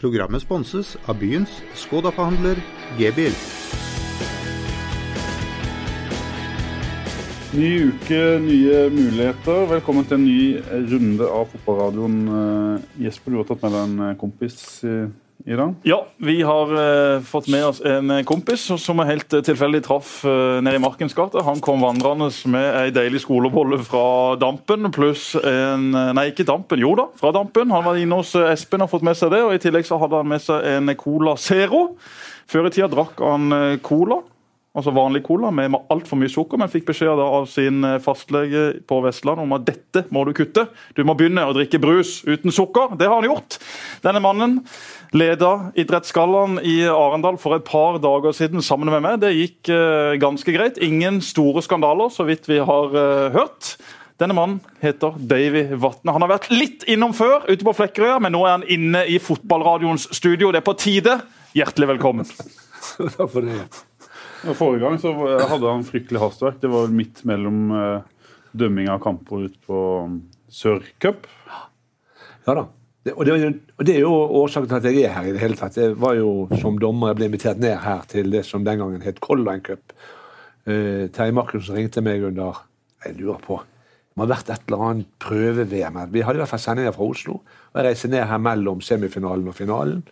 Programmet sponses av byens Skoda-forhandler G-bil. Ny uke, nye muligheter. Velkommen til en ny runde av fotballradioen. Eh, Jesper, du har tatt med deg en kompis i, i dag? Ja, vi har uh, fått med oss en kompis som helt tilfeldig traff uh, nede i Markens gate. Han kom vandrende med ei deilig skolebolle fra Dampen, pluss en Nei, ikke Dampen, jo da, fra Dampen. Han var inne hos Espen og fått med seg det, og i tillegg så hadde han med seg en Cola Zero. Før i tida drakk han cola altså vanlig cola med altfor mye sukker, men fikk beskjed av sin eh, fastlege på Vestlandet om at dette må du kutte. Du må begynne å drikke brus uten sukker. Det har han gjort. Denne mannen leda Idrettsgallaen i Arendal for et par dager siden sammen med meg. Det gikk uh, ganske greit. Ingen store skandaler, så vidt vi har uh, hørt. Denne mannen heter Davy Vatne. Han har vært litt innom før, ute på Flekkerøya, men nå er han inne i fotballradioens studio. Det er på tide. Hjertelig velkommen. Takk for det. Ja, forrige gang så hadde han fryktelig hastverk. Det var midt mellom uh, dømming av kamper ut på um, Sørcup. Ja da. Det, og, det, og, det, er jo årsaken til at jeg er her i det hele tatt. Det var jo som dommer jeg ble invitert ned her til det som den gangen het Colline Line Cup. Uh, Terje Markussen ringte meg under Jeg lurer på det må ha vært et eller annet prøve-VM. Vi hadde i hvert fall sendinger fra Oslo. og Jeg reiste ned her mellom semifinalen og finalen.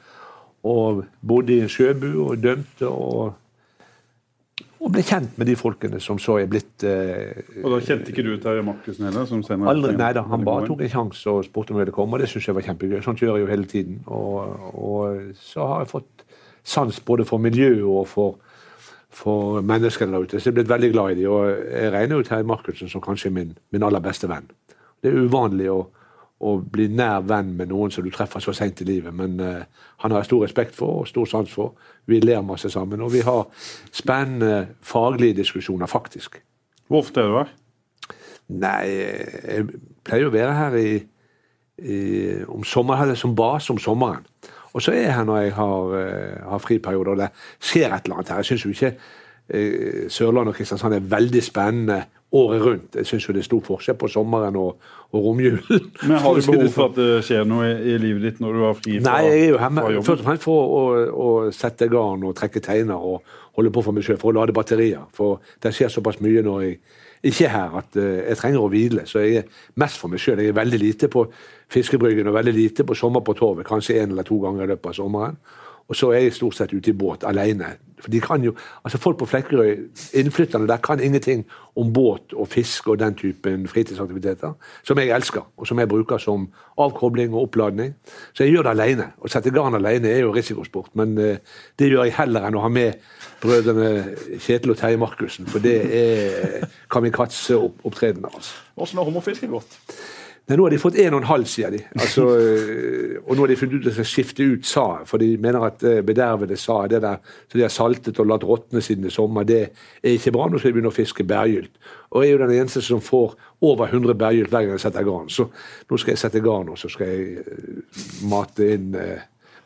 Og bodde i en sjøbu og dømte. og og ble kjent med de folkene som så er blitt eh, Og da kjente ikke du Terje Markussen heller? som senere... Aldri, nei da, han bare tok en sjanse og spurte om jeg ville komme, og det syns jeg var kjempegøy. Sånt gjør jeg jo hele tiden. Og, og, så har jeg fått sans både for miljøet og for, for menneskene der ute. Så jeg er blitt veldig glad i dem, og jeg regner jo Terje Markussen som kanskje min, min aller beste venn. Det er uvanlig å å bli nær venn med noen som du treffer så seint i livet. Men uh, han har jeg stor respekt for og stor sans for. Vi ler masse sammen. Og vi har spennende faglige diskusjoner, faktisk. Hvor ofte er du her? Nei, jeg pleier å være her i, i om sommeren, som base om sommeren. Og så er jeg her når jeg har, uh, har friperioder og det skjer et eller annet her. Jeg syns jo ikke uh, Sørlandet og Kristiansand er veldig spennende året rundt. Jeg syns jo det er stor forskjell på sommeren og, og romjulen. Men Har du behov for at det skjer noe i, livet ditt når du har fri fra Nei, jeg er jo hjemme først og fremst for å, å, sette garn og trekke teiner og holde på for meg sjøl, for å lade batterier. For det skjer såpass mye når jeg ikke er her at uh, jeg trenger å hvile. Så jeg er mest for meg sjøl. Jeg er veldig lite på fiskebryggen og veldig lite på sommer på torvet. Kanskje én eller to ganger i løpet av sommeren. Og så er jeg stort sett ute i båt alene. For de kan jo, altså Folk på Flekkerøy, innflytterne der, kan ingenting om båt og fiske og den typen fritidsaktiviteter, som jeg elsker, og som jeg bruker som avkobling og oppladning. Så jeg gjør det alene. Å sette garn alene er jo risikosport, men uh, det gjør jeg heller enn å ha med brødrene Kjetil og Terje Markussen, for det er kamikaze-opptredener. Altså. Åssen har hummerfisket gått? Nei, Nå har de fått en og en halv, sier de. Altså, øh, og nå har de funnet ut at de skal skifte ut sa, for de mener at øh, bedervede sa, det der som de har saltet og latt råtne siden i sommer, det er ikke bra. Nå skal de begynne å fiske bærgylt. Og jeg er jo den eneste som får over 100 bærgylt hver gang jeg setter garn. Så nå skal jeg sette garn, og så skal jeg øh, mate inn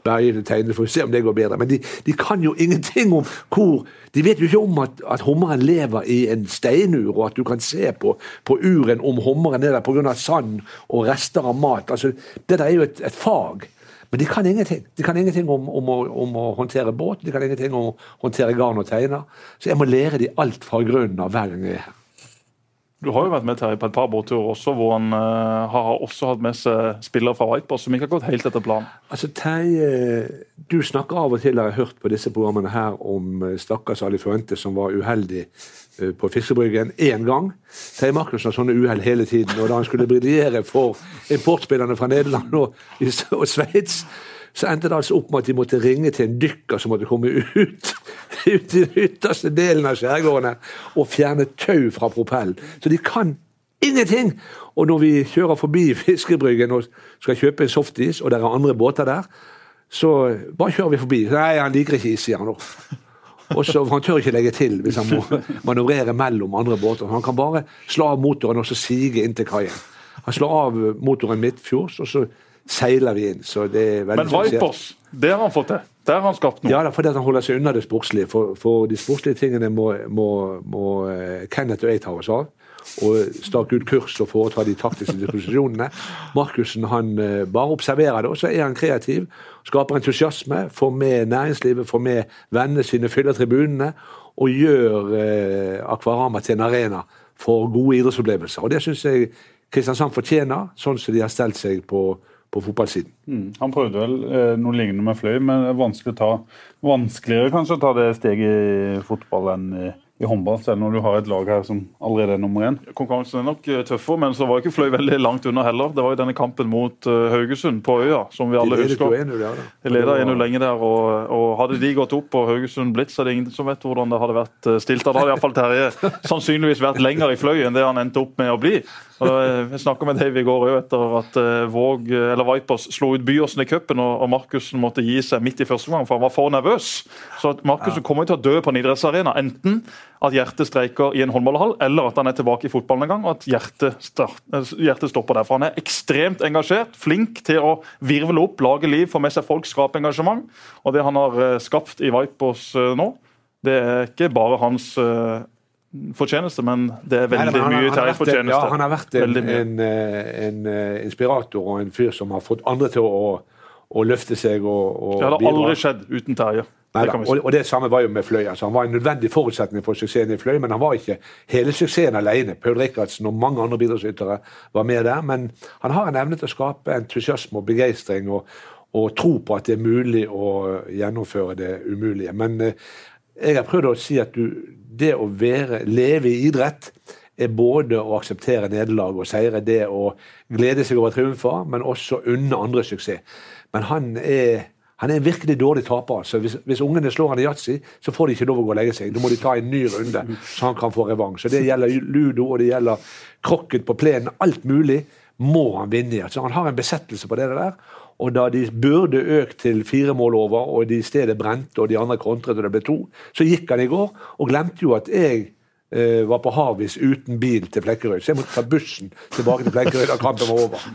bergede tegnene for å se om det går bedre. Men de, de, kan jo ingenting om hvor De vet jo ikke om at, at hummeren lever i en steinur, og at du kan se på, på uren om hummeren er der pga. sand og rester av mat. Altså, det der er jo et, et fag. Men de kan ingenting. De kan ingenting om, om, å, om, å, håndtere båt, de kan ingenting om å håndtere garn og teiner. Så jeg må lære de alt fra grunnen av hver gang jeg er her. Du har jo vært med Terje, på et par båtturer også, hvor han uh, har også hatt med seg spillere fra Whiteboss som ikke har gått helt etter planen. Altså, Terje, du snakker av og til, har jeg hørt på disse programmene her, om uh, stakkars Ali Fuente som var uheldig uh, på Fiskebryggen én gang. Terje Markussen har sånne uhell hele tiden. Og da han skulle briljere for importspillerne fra Nederland og, og Sveits, så endte det altså opp med at de måtte ringe til en dykker som måtte komme ut, ut i den ytterste delen av skjærgården og fjerne tau fra propellen. Så de kan ingenting! Og når vi kjører forbi Fiskebryggen og skal kjøpe en softis, og det er andre båter der, så bare kjører vi forbi. Nei, han liker ikke is, sier han nå. Og så, Han tør ikke legge til hvis han må manøvrere mellom andre båter. Han kan bare slå av motoren og så sige inn til kaien. Han slår av motoren midtfjords, og så seiler vi inn. så det er veldig Men Vipers, det har han fått til? Det har han skapt noe? Ja, fordi han holder seg unna det sportslige. For, for de sportslige tingene må, må, må uh, Kenneth og jeg ta oss av. og stake ut kurs og foreta de taktiske disposisjonene. Markussen han eh, bare observerer det, og så er han kreativ. Skaper entusiasme, får med næringslivet, får med vennene sine, fyller tribunene og gjør eh, Akvarama til en arena for gode idrettsopplevelser. Og Det syns jeg Kristiansand fortjener, sånn som de har stelt seg på, på fotballsiden. Mm. Han prøvde vel eh, noe lignende med Fløy, men det vanskelig å ta, vanskeligere kanskje å ta det steget i fotball enn i i håndball, selv når du har et lag her som allerede er nummer én. Konkurransen er nok eh, tøffere, men så var ikke Fløy veldig langt unna heller. Det var jo denne kampen mot uh, Haugesund på Øya, som vi alle de husker. De leda 1-0 lenge der, og, og, hadde de gått opp og Haugesund blitt, så er det ingen som vet hvordan det hadde vært eh, stilt. Da hadde iallfall Terje sannsynligvis vært lenger i Fløy enn det han endte opp med å bli. Jeg snakka med Dave i går etter at Våg, eller Vipers slo ut Byåsen i cupen, og, Markussen måtte gi seg midt i første gang, for han var for nervøs. Så Markussen kommer til å dø på en idrettsarena. Enten at hjertet streiker i en håndballhall, eller at han er tilbake i fotballen en gang og at hjertet, start, hjertet stopper der. For han er ekstremt engasjert, flink til å virvle opp, lage liv, få med seg folk, skape engasjement. Og det han har eh, skapt i Vipers eh, nå, det er ikke bare hans eh, fortjeneste, men det er veldig Nei, mye Terjes fortjeneste. Ja, han har vært en, en, en, inspirator og en fyr som har fått andre til å, å løfte seg og, og Det hadde aldri skjedd uten Terje. Nei, det og, og, det samme var jo med Fløy. Altså, han var en nødvendig forutsetning for suksessen i Fløy, men han var ikke hele suksessen alene. Paul Rikardsen og mange andre bidragsytere var med der. Men han har en evne til å skape entusiasme og begeistring og, og, tro på at det er mulig å gjennomføre det umulige. Men eh, jeg har prøvd å si at du, det å være, leve i idrett er både å akseptere nederlag og seire, det å glede seg over triumfer, men også unne andre suksess. Men han er han er en virkelig dårlig taper. så Hvis, hvis ungene slår han i yatzy, så får de ikke lov å gå og legge seg. Da må de ta en ny runde, så han kan få revansj. Det gjelder ludo, og det gjelder krokket på plenen. Alt mulig må han vinne i. Altså, han har en besettelse på det der. Og da de burde økt til fire mål over, og de i stedet brente, og de andre kontret, og det ble to, så gikk han i går og glemte jo at jeg eh, var på Havis uten bil til Flekkerøy. Så jeg måtte ta bussen tilbake til Flekkerøy da kampen var over.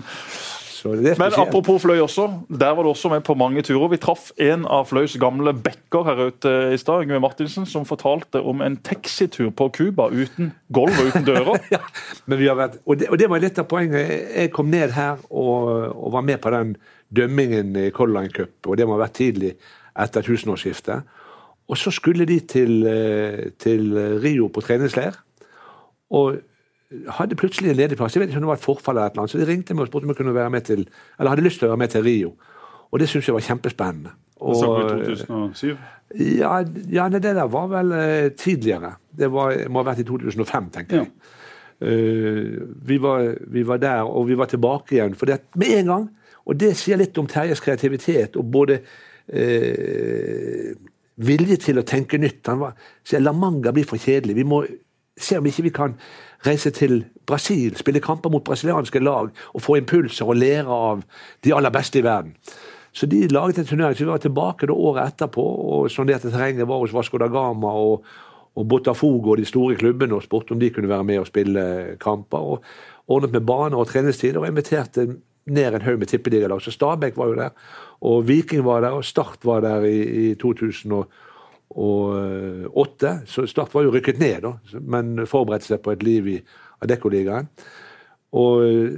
Men apropos Fløy også. Der var du også med på mange turer. Vi traff en av Fløys gamle backer her ute i stad, Yngve Martinsen, som fortalte om en taxitur på Cuba uten gulv og uten dører. ja, men vi har vært, og det, og det, var litt av poenget. Jeg kom ned her og, og var med på den dømmingen i Color Line Cup, og det må ha vært tidlig etter tusenårsskiftet. Og så skulle de til, eh, til Rio på treningsleir. Og hadde plutselig en ledig plass. Jeg vet ikke om det var et forfall eller noe, så de ringte meg og spurte om jeg kunne være med til, eller hadde lyst til å være med til Rio. Og det syntes jeg var kjempespennende. Og, så i 2007? Ja, ja det der var vel uh, tidligere. Det var, må ha vært i 2005, tenker jeg. Uh, vi, var, vi, var, der, og vi var tilbake igjen. For det med en gang, og det sier litt om Terjes kreativitet og både eh, vilje til å tenke nytt. Han var, sier La Manga blir for kjedelig. Vi må se om ikke vi kan reise til Brasil, spille kamper mot brasilianske lag og få impulser og lære av de aller beste i verden. Så de laget en turnering. Så vi var tilbake da året etterpå og sonderte terrenget var hos Vasco da Gama og, og Botafogo og de store klubbene og spurte om de kunne være med og spille kamper. og Ordnet med baner og treningstider og inviterte ned en haug med tippeligalag. Så Stabæk var jo der, og Viking var der, og Start var der i, i 2008. Så Start var jo rykket ned, da, men forberedte seg på et liv i Adeccoligaen. Og eh,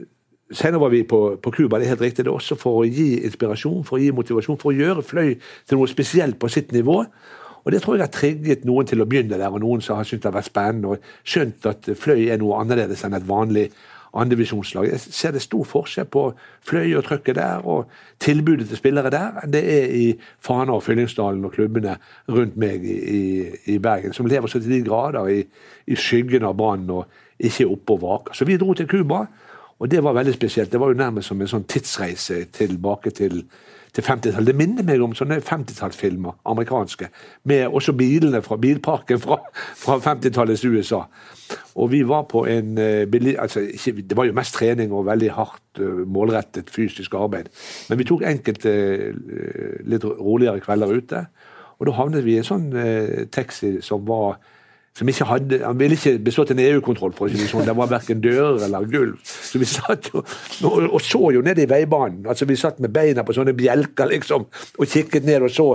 senere var vi på Cuba, det er helt riktig. Det er også for å gi inspirasjon, for å gi motivasjon, for å gjøre Fløy til noe spesielt på sitt nivå. Og Det tror jeg har trigget noen til å begynne der, og noen som har syntes det har vært spennende og skjønt at Fløy er noe annerledes enn et vanlig andredivisjonslag. Jeg ser det stor forskjell på Fløy og trøkket der, og tilbudet til spillere der, det er i Fana og Fyllingsdalen og klubbene rundt meg i, i, i, Bergen, som lever så til de grader i, i skyggen av Brann og ikke oppe og vaker. Så vi dro til Cuba, og det var veldig spesielt. Det var jo nærmest som en sånn tidsreise tilbake til til 50-tallet. Det minner meg om sånne 50-tallsfilmer, amerikanske. Med også bilene fra bilparken fra, fra 50-tallets USA. Og vi var på en uh, altså, Det var jo mest trening og veldig hardt, uh, målrettet fysisk arbeid. Men vi tok enkelte uh, litt roligere kvelder ute. Og da havnet vi i en sånn taxi som var som ikke hadde, Han ville ikke bestått en EU-kontroll, for det sånn. Det var verken dører eller gulv. Så vi satt jo, og, og så jo ned i veibanen. altså Vi satt med beina på sånne bjelker liksom, og kikket ned og så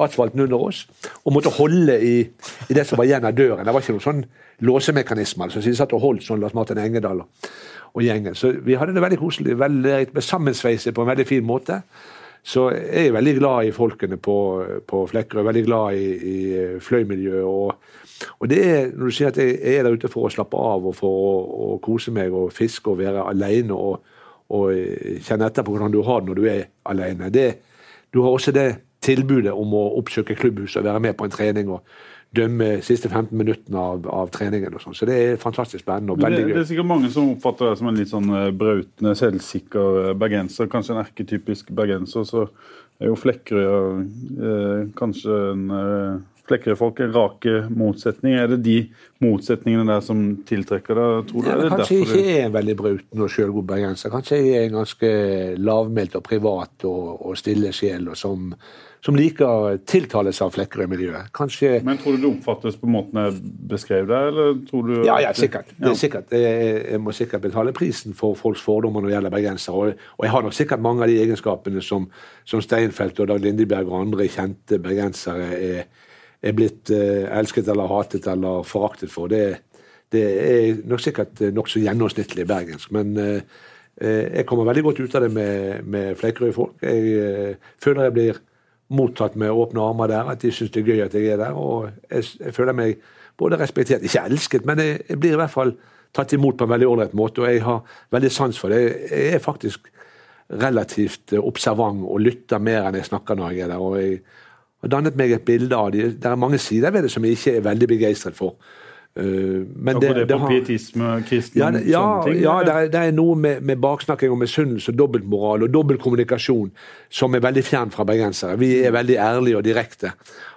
asfalten under oss. Og måtte holde i, i det som var igjen av døren. Det var ikke noen sånn låsemekanisme. Altså. Så vi satt og holdt sånn Lars Martin Engedal og, og gjengen. Så vi hadde det veldig koselig. veldig Sammensveiset på en veldig fin måte. Så jeg er veldig glad i folkene på, på Flekkerøy, veldig glad i, i fløymiljøet. Og, og, det er, når du sier at jeg er der ute for å slappe av og for å, å kose meg og fiske og være alene og, og, kjenne etter på hvordan du har det når du er alene. Det, du har også det tilbudet om å oppsøke klubbhuset og være med på en trening. og dømme siste 15 minuttene av, av treningen. og sånn. Så det er fantastisk spennende og veldig gøy. Det er sikkert mange som oppfatter deg som en litt sånn eh, brautende, selvsikker eh, bergenser. Kanskje en erketypisk bergenser. Så er jo Flekkerøya eh, kanskje en eh, Flekkerøy-folk er rake motsetninger. Er det de motsetningene der som tiltrekker deg, tror du? Ja, kanskje jeg ikke er en veldig bruten og sjølgod bergenser. Kanskje jeg er en ganske lavmælt og privat og, og stille sjel. og som som liker tiltales av Flekkerøy-miljøet. Kanskje Men tror du det oppfattes på måten jeg beskrev det, eller tror du Ja, ja, sikkert. Det er sikkert. Jeg, jeg må sikkert betale prisen for folks fordommer når det gjelder bergensere. Og, og, jeg har nok sikkert mange av de egenskapene som, som Steinfeld og Dag Lindeberg og andre kjente bergensere er, er blitt uh, elsket eller hatet eller foraktet for. Det, det er nok sikkert nokså gjennomsnittlig bergensk. men uh, jeg kommer veldig godt ut av det med, med Flekkerøy-folk. Jeg føler jeg blir mottatt med åpne armer der. At de syns det er gøy at jeg er der. Og jeg, jeg føler meg både respektert, ikke elsket, men jeg, jeg, blir i hvert fall tatt imot på en veldig ålreit måte. Og jeg har veldig sans for det. Jeg er faktisk relativt observant og lytter mer enn jeg snakker når jeg er der. Og jeg har dannet meg et bilde av det. Det er mange sider ved det som jeg ikke er veldig begeistret for. Uh, men det, det, det har, pietisme, kristen, ja, ja, ting, ja det, er, det er noe med, med baksnakking og misunnelse og dobbeltmoral og dobbeltkommunikasjon som er veldig fjern fra bergensere. Vi er veldig ærlige og direkte,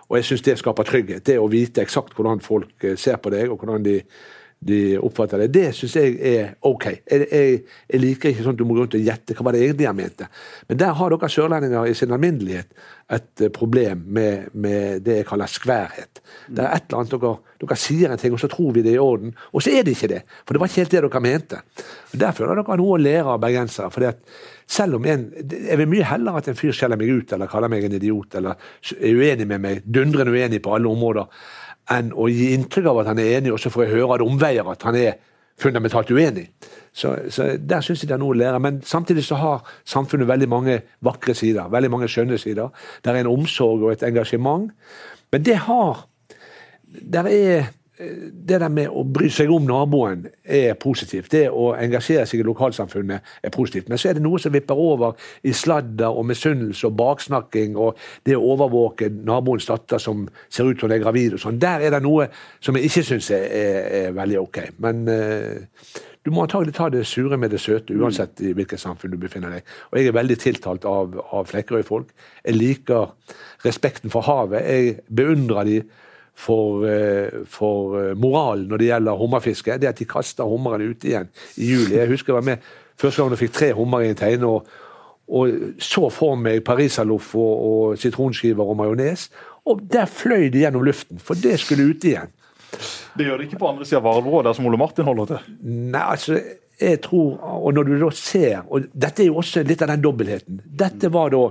og jeg syns det skaper trygghet. Det å vite eksakt hvordan folk eh, ser på deg, og hvordan de de oppfatter det. Det syns jeg er ok. Jeg, jeg, jeg, liker ikke sånn at du må gå rundt og gjette hva var det egentlig han mente. Men der har dere sørlendinger i sin alminnelighet et eh, problem med, med det jeg kaller skværhet. Det er et eller annet dere, dere, sier en ting, og så tror vi det er i orden. Og så er det ikke det. For det var ikke helt det dere mente. Og Der føler dere noe å lære av bergensere. at selv om en, Jeg vil mye heller at en fyr skjeller meg ut eller kaller meg en idiot eller er uenig med meg, dundrende uenig på alle områder enn å gi inntrykk av at han er enig, og så får jeg høre av omveier at han er fundamentalt uenig. Så, så Der syns jeg det er noe å lære. Men samtidig så har samfunnet veldig mange vakre sider. veldig mange skjønne sider. Det er en omsorg og et engasjement. Men det har Der er det der med å bry seg om naboen er positivt. Det å engasjere seg i lokalsamfunnet er positivt. Men så er det noe som vipper over i sladder og misunnelse og baksnakking og det å overvåke naboens datter som ser ut som hun er gravid og sånn. Der er det noe som jeg ikke syns er, er, er, veldig ok. Men uh, du må antagelig ta det sure med det søte, uansett i hvilket samfunn du befinner deg. Og jeg er veldig tiltalt av, av Flekkerøy-folk. Jeg liker respekten for havet. Jeg beundrer de for, eh, for eh, moralen når det gjelder hummerfiske, det er at de kaster hummeren ute igjen i juli. Jeg husker jeg var med første gang jeg fikk tre hummer i en teine. og, og så for meg pariserloff og, og sitronskiver og majones. Og der fløy de gjennom luften, for det skulle ut igjen. Det gjør det ikke på andre sida av Varebrua, der som Ole Martin holder til? Nei, altså, jeg tror, og når du da ser og Dette er jo også litt av den dobbeltheten. Dette var da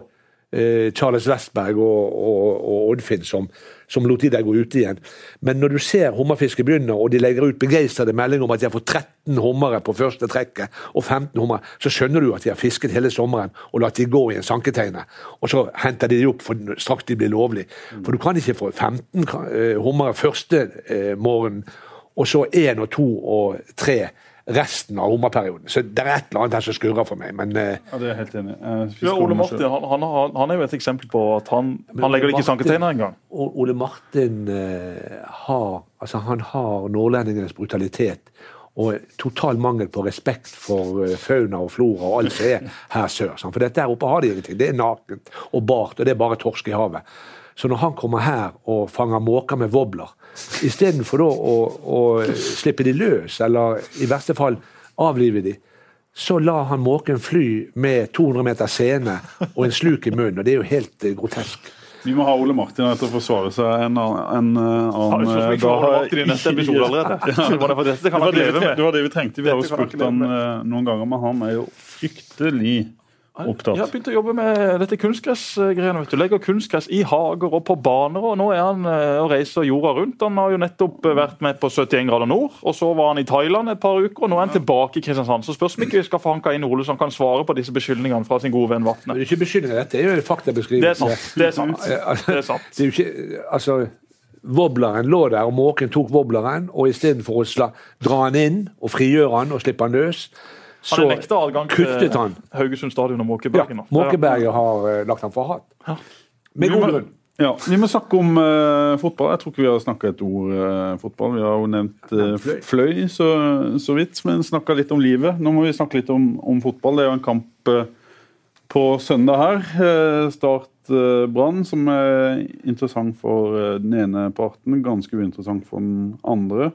eh, Charles Westberg og, og, og Oddfinn som, som lot de der gå ute igjen. Men når du ser hummerfisket begynner, og de legger ut begeistrede meldinger om at de har fått 13 hummere på første trekket, og 15 hummere, så skjønner du at de har fisket hele sommeren og latt de gå i en sanketeine. Og så henter de de opp for straks de blir lovlig. For du kan ikke få 15 eh, hummere første morgenen, morgen, og så én og to og tre resten av hummerperioden. Så det er et eller annet her som skurrer for meg. Men, eh, ja, det er jeg helt enig. Ja, Ole Martin han, han, han, er jo et eksempel på at han, han legger det ikke i sanketeiner engang. Ole Martin uh, har altså han har nordlendingenes brutalitet og total mangel på respekt for uh, fauna og flora og alt som er her sør. Sant? For dette her oppe har de ingenting. Det er nakent og bart, og det er bare torsk i havet. Så når han kommer her og fanger måker med wobbler, istedenfor å, å slippe de løs, eller i verste fall avlive de, så la han måken fly med 200 meter sene og en sluk i munnen. og Det er jo helt eh, grotesk. Vi må ha Ole Martin her til å forsvare seg en annen, en Har vi annen neste episode allerede? Det var Det vi, trengte. Vi har jo spurt han eh, noen ganger, men han er jo fryktelig opptatt. Jeg har begynt å jobbe med dette kunstgressgreiene. vet du. Legger kunstgress i hager og på baner. og Nå er han eh, og reiser jorda rundt. Han har jo nettopp eh, vært med på 71 grader nord. og Så var han i Thailand et par uker, og nå er han tilbake i Kristiansand. Så spørs om ikke vi skal få hanka inn Ole som kan svare på disse beskyldningene fra sin gode venn Vatne. det er ikke beskyldninger, dette er jo en Det er faktabeskrivelse. sant. Det er sant. Det er sant. Det er jo ikke, altså, Wobbleren lå der, og måken tok wobbleren, og istedenfor å sla, dra han inn og frigjøre han og slippe han løs, så kuttet til han. Haugesund stadion og Ja, Måkebergen. nå. Måkeberget har eh, lagt ham for hat. Ja. Med god grunn. Ja, Vi må snakke om uh, fotball. Jeg tror ikke vi har snakka et ord uh, fotball. Vi har jo nevnt uh, Fløy. så, så vidt, men snakka litt om livet. Nå må vi snakke litt om, om fotball. Det er jo en kamp på søndag her. Start Brann, som er interessant for den ene parten, ganske uinteressant for den andre.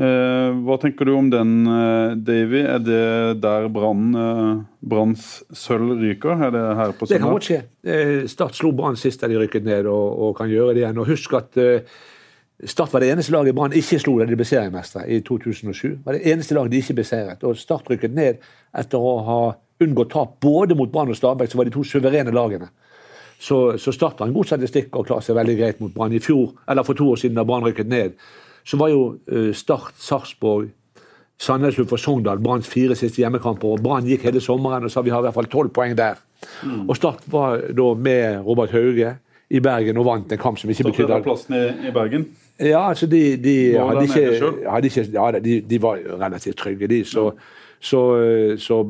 Eh, hva tenker du om den, eh, Davy? Er det der Brann, eh, Branns sølv ryker? Er det her på Det kan godt skje. Eh, Start slo Brann sist da de rykket ned, og, og kan gjøre det igjen. Og Husk at Start var det eneste laget Brann ikke slo da de ble seriemestere i 2007. Det var det eneste laget de ikke beseiret. Og Start rykket ned etter å ha unngått tap både mot Brann og Stabæk, så var de to suverene lagene. Så, så Start har en god statistikk og klarer seg veldig greit mot Brann. I fjor, eller for to år siden da Brann rykket ned, så var jo eh, Start, Sarpsborg, Sandnes Ulf og Sogndal Branns fire siste hjemmekamper. og Brann gikk hele sommeren og sa vi har i hvert fall tolv poeng der. Og Start var da med Robert Hauge i Bergen og vant en kamp som ikke betydde er plassen i, i Bergen. ja, altså de, de, hadde, ikke, hadde ikke Ja, de, de var relativt trygge, de. Så, så, så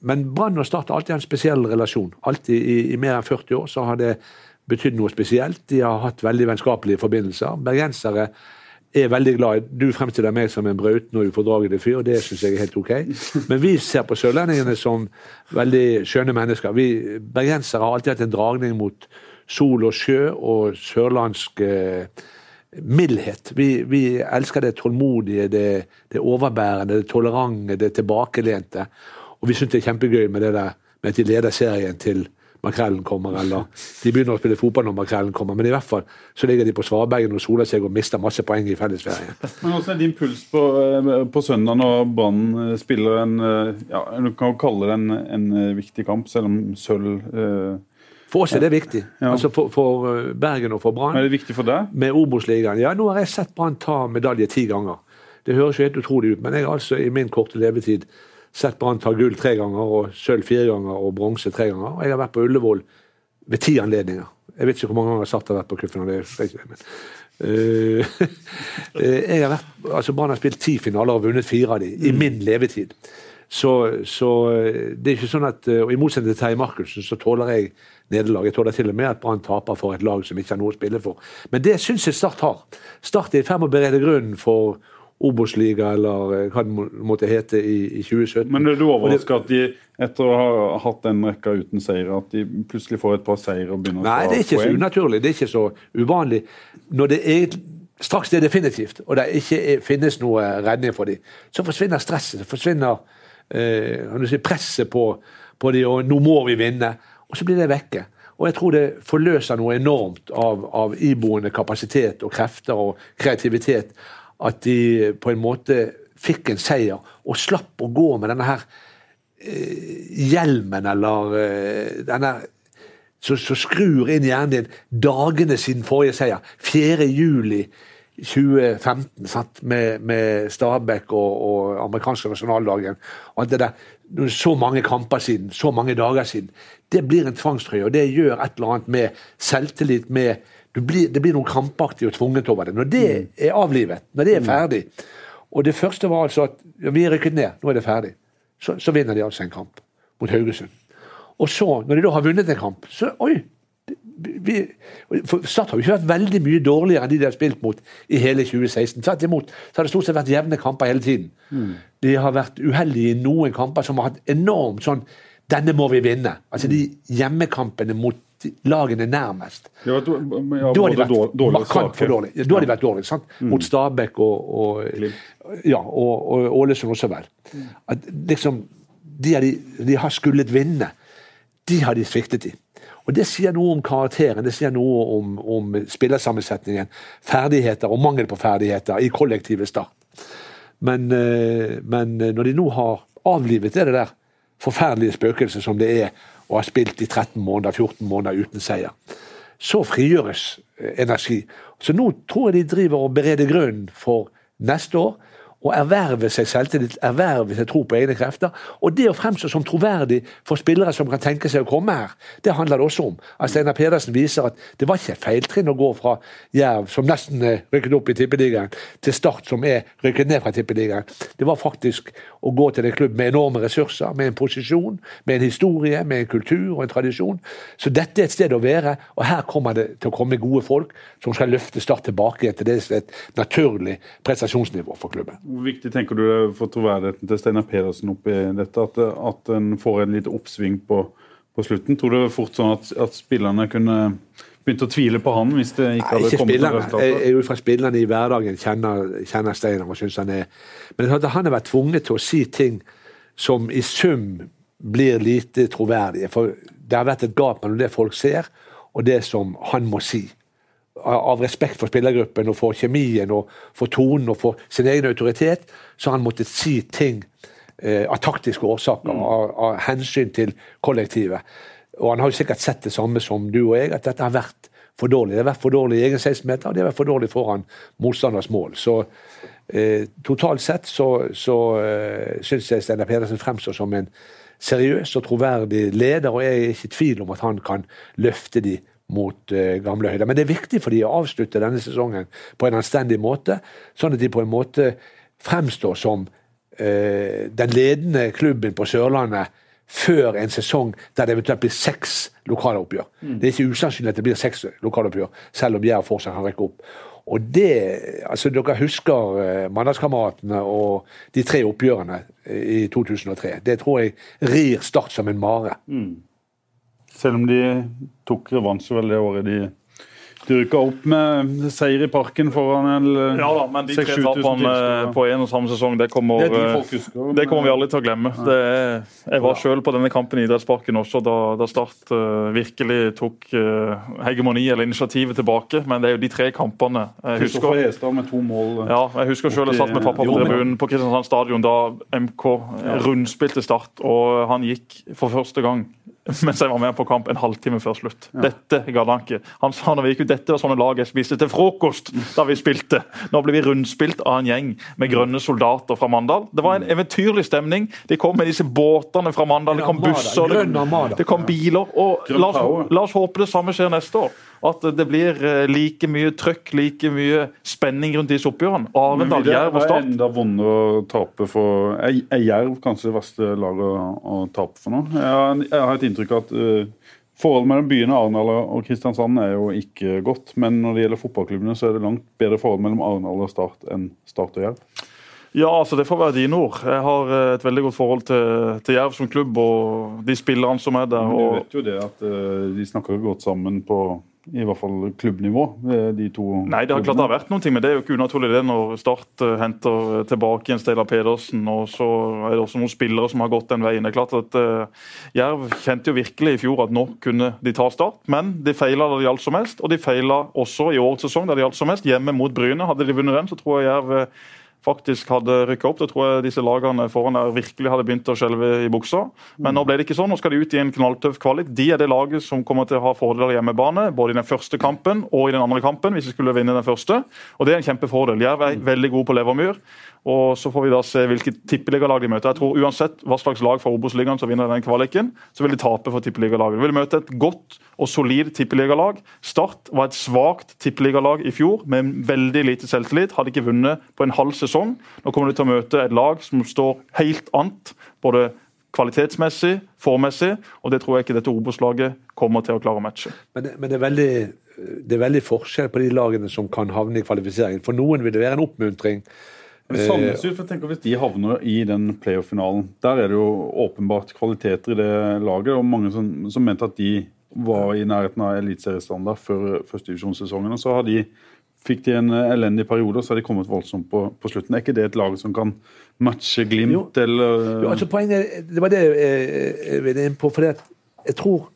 Men Brann og Start har alltid en spesiell relasjon. Alltid i, i mer enn 40 år så har det betydd noe spesielt. De har hatt veldig vennskapelige forbindelser. Bergensere er veldig glad i Du fremstiller meg som en brauten og ufordragelig fyr, og det syns jeg er helt ok. Men vi ser på sørlendingene som veldig skjønne mennesker. Vi Bergensere har alltid hatt en dragning mot sol og sjø og sørlandsk eh, mildhet. Vi, vi elsker det tålmodige, det, det overbærende, det tolerante, det tilbakelente. Og vi syns det er kjempegøy med det der med at de leder serien til makrellen kommer, eller de begynner å spille fotball når makrellen kommer. Men i hvert fall så ligger de på Svabergen og soler seg og mister masse poeng i fellesferien. Men Hvordan er din puls på, eh, på søndag når Brann eh, spiller en eh, ja, Du kan jo kalle det en, en viktig kamp, selv om sølv eh, For oss er det viktig. Ja. Altså for, for Bergen og for Brann. Er det viktig for deg? med Obos-ligaen. Ja, nå har jeg sett Brann ta medalje ti ganger. Det høres jo helt utrolig ut, men jeg har altså i min korte levetid sett Brann ta gull tre ganger, og sølv fire ganger og bronse tre ganger. Og jeg har vært på Ullevål ved ti anledninger. Jeg vet ikke hvor mange ganger Sart har vært på det, men Eh, jeg har vært, altså Brann har spilt ti finaler og vunnet fire av dem i min levetid. Så, så eh, det er ikke sånn at, eh, og I motsetning til Terje Markussen så tåler jeg nederlag. Jeg tåler til og med at Brann taper for et lag som ikke har noe å spille for. Men det syns jeg Start har. Start er i ferd med å berede grunnen for Obos-liga, eller eh, hva det måtte hete, i, i 2017. Men er du overraska at de, etter å ha hatt en rekke uten seier, at de plutselig får et par seier og begynner Nei, å det er ikke så unaturlig. Det er ikke så uvanlig. Når det er straks det er definitivt, og det ikke er, finnes noe redning for dem, så forsvinner stresset. Så forsvinner eh, du si, presset på, på dem, og nå må vi vinne. Og så blir det vekke. Og jeg tror det forløser noe enormt av, av iboende kapasitet og krefter og kreativitet. At de på en måte fikk en seier og slapp å gå med denne her eh, hjelmen eller eh, denne som skrur inn hjernen din dagene siden forrige seier. 4. juli 2015 sant? Med, med Stabæk og, og amerikanske nasjonaldagen. og alt det der. Er Så mange kamper siden, så mange dager siden. Det blir en tvangstrøye, og det gjør et eller annet med selvtillit. med blir, Det blir noe krampaktig og tvunget over det. Når det er avlivet, når det er ferdig Og det første var altså at ja, vi er rykket ned, nå er det ferdig. Så, så vinner de altså en kamp mot Haugesund. Og så, når de da har vunnet en kamp, så Oi! Vi, for Start har jo ikke vært veldig mye dårligere enn de de har spilt mot i hele 2016. Tvert imot så har det stort sett vært jevne kamper hele tiden. De har vært uheldige i noen kamper som har hatt enormt sånn Denne må vi vinne. Altså de hjemmekampene mot lagene nærmest. Ja, Da har de vært dår- dårlige markant for. Da har de vært dårlige, sant? Mot Stabæk og, og, ja, og, Ålesund også, vel. At liksom, de, har de, de har skullet vinne. De har de sviktet i. Og Det sier noe om karakteren, det sier noe om, om spillersammensetningen, ferdigheter og mangel på ferdigheter i kollektivet Start. Men, eh, men når de nå har avlivet det der forferdelige spøkelset som det er å har spilt i 13 måneder, 14 måneder uten seier, så frigjøres eh, energi. Så nå tror jeg de driver og bereder grunnen for neste år å erverve seg selvtillit, erverve seg tro på egne krefter. Og det å fremstå som troverdig for spillere som kan tenke seg å komme her, det handler det også om. At Steinar Pedersen viser at det var ikke et feiltrinn å gå fra Jerv, som nesten er rykket opp i Tippeligaen, til Start, som er rykket ned fra Tippeligaen. Det var faktisk å gå til en klubb med enorme ressurser, med en posisjon, med en historie, med en kultur og en tradisjon. Så dette er et sted å være, og her kommer det til å komme gode folk som skal løfte Start tilbake til det som er et naturlig prestasjonsnivå for klubben. Hvor viktig tenker du for troverdigheten til Steinar Pedersen oppi dette, at, at en får en lite oppsving på, på, slutten? Tror du det fort sånn at, at spillerne kunne begynt å tvile på han hvis det ikke hadde ikke kommet resultatet? Jeg er jo fra spillerne i hverdagen kjenner, kjenner Steinar og syns han er Men han har vært tvunget til å si ting som i sum blir lite troverdige. For det har vært et gap mellom det folk ser, og det som han må si av respekt for spillergruppen og for kjemien og for tonen og for sin egen autoritet, så har han måttet si ting eh, av taktiske årsaker, mm. av, av, hensyn til kollektivet. Og han har jo sikkert sett det samme som du og jeg, at dette har vært for dårlig. Det har vært for dårlig i egen 16-meter, og det har vært for dårlig foran motstanders mål. Så eh, totalt sett så, så eh, syns jeg Steinar Pedersen fremstår som en seriøs og troverdig leder, og jeg er ikke i tvil om at han kan løfte de mot uh, gamle høyder. Men det er viktig for de å avslutte denne sesongen på en anstendig måte, sånn at de på en måte fremstår som uh, den ledende klubben på Sørlandet før en sesong der det eventuelt blir seks lokaloppgjør. Mm. Det er ikke usannsynlig at det blir seks lokaloppgjør, selv om Jerv fortsatt kan rekke opp. Og det, altså Dere husker uh, Mandagskameratene og de tre oppgjørene i 2003. Det tror jeg rir Start som en mare. Mm. Selv om de tok revansje vel det året de de rykka opp med seier i parken foran en Ja da, men de tre tapene på én og samme sesong, det kommer, det, de husker, det kommer vi aldri til å glemme. Det, jeg var sjøl på denne kampen i idrettsparken også, da, da Start uh, virkelig tok uh, hegemoni eller initiativet tilbake. Men det er jo de tre kampene jeg husker. Hestad med to mål. Ja, jeg husker sjøl jeg satt med pappa på tribunen på Kristiansand stadion da MK rundspilte Start, og han gikk for første gang mens jeg var med på kamp en halvtime før slutt. Ja. Dette gadd han ikke. Han sa når vi gikk ut, dette var sånne lag jeg spiste til frokost da vi spilte. Nå ble vi rundspilt av en gjeng med grønne soldater fra Mandal. Det var en eventyrlig stemning. De kom med disse båtene fra Mandal, det kom busser, det kom biler. og la oss, la oss håpe det samme skjer neste år at det blir eh, like mye trøkk, like mye spenning rundt disse oppgjørene. Arendal, Jerv og Start. Det enda vondere å tape for Er, er Jerv kanskje det verste laget å, å tape for nå? Jeg, jeg, har et inntrykk av at uh, forholdet mellom byene Arendal og Kristiansand er jo ikke godt. Men når det gjelder fotballklubbene, så er det langt bedre forhold mellom Arendal og Start enn Start og Jerv. Ja, altså det får være dine ord. Jeg har eh, et veldig godt forhold til, til Jerv som klubb og de spillerne som er der. Men du vet jo det at uh, de snakker godt sammen på i hvert fall klubbnivå, eh, de to Nei, det har klart det har vært noen ting, men det er jo ikke unaturlig det når Start uh, henter tilbake en Steinar Pedersen. og Så er det også noen spillere som har gått den veien. Det er klart at uh, Jerv kjente jo virkelig i fjor at nå kunne de ta Start, men de feila da det gjaldt som mest. Og de feila også i årets sesong da det gjaldt som mest, hjemme mot Bryne. Hadde de vunnet den, så tror jeg Jerv faktisk hadde rykka opp. Da tror jeg disse lagene foran der virkelig hadde begynt å skjelve i buksa. Men nå ble det ikke sånn. Nå skal de ut i en knalltøff kvalik. De er det laget som kommer til å ha fordeler hjemmebane, både i den første kampen og i den andre kampen, hvis de skulle vinne den første. Og det er en kjempefordel. Jerv er veldig gode på Levermyr. Og Så får vi da se hvilket tippeligalag de møter. Jeg tror Uansett hva slags lag fra Obos-ligaen som vinner den kvaliken, så vil de tape for tippeligalaget. De vil møte et godt og solid tippeligalag. Start var et svakt tippeligalag i fjor med veldig lite selvtillit. Hadde ikke vunnet på en halv sesong. Nå kommer de til å møte et lag som står helt annet. både kvalitetsmessig, formessig, og det tror jeg ikke dette Obos-laget kommer til å klare å matche. Men det, men det, er veldig, det er veldig forskjell på de lagene som kan havne i kvalifiseringen. For noen vil det være en oppmuntring men Sandnes for jeg tenker Hvis de havner i den playoff-finalen, der er det jo åpenbart kvaliteter i det laget. og Mange som, som mente at de var i nærheten av eliteseriestandard før førstedivisjonssesongen. Så har de, fikk de en elendig periode, og så har de kommet voldsomt på, på, slutten. Er ikke det et lag som kan matche Glimt, jo. eller jo, altså poenget, Det var det jeg ville inn på. for jeg tror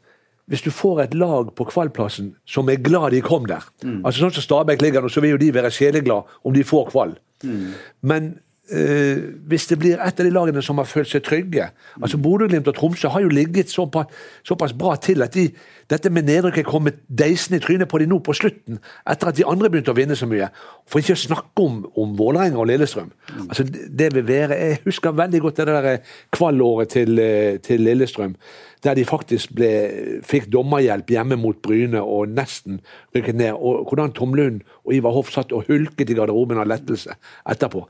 hvis du får et lag på kvallplassen som er glad de kom der Altså Sånn som Stabæk ligger nå, så vil jo de være sjeleglade om de får kvall. Men eh, hvis det blir et av de lagene som har følt seg trygge altså Bodø-Glimt og Tromsø har jo ligget såpass, såpass bra til at de, dette med nedrykk er kommet deisende i trynet på de nå på slutten, etter at de andre begynte å vinne så mye. For ikke å snakke om, om Vålerenga og Lillestrøm. Altså det- vil være, Jeg husker veldig godt det der kvallåret til, eh, til Lillestrøm, der de faktisk ble, fikk dommerhjelp hjemme mot Bryne og nesten rykket ned. Og hvordan Tom Lund og Ivar Hoff satt og hulket i garderoben av lettelse etterpå.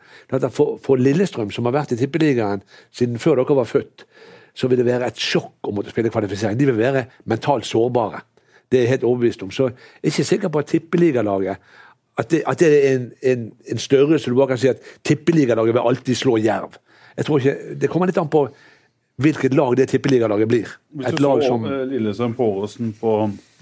For, for Lillestrøm, som har vært i Tippeligaen siden før dere var født, så vil det være et sjokk å måtte spille kvalifisering. De vil være mentalt sårbare. Det er jeg helt overbevist om. Så jeg er ikke sikker på at tippeligalaget at det, at det er en, en, en størrelse du bare kan si at tippeligalaget vil alltid slå Jerv. Jeg tror ikke, Det kommer litt an på hvilket lag det tippeligalaget blir. Hvis Et du lag som eh, Lillestrøm på Åråsen på,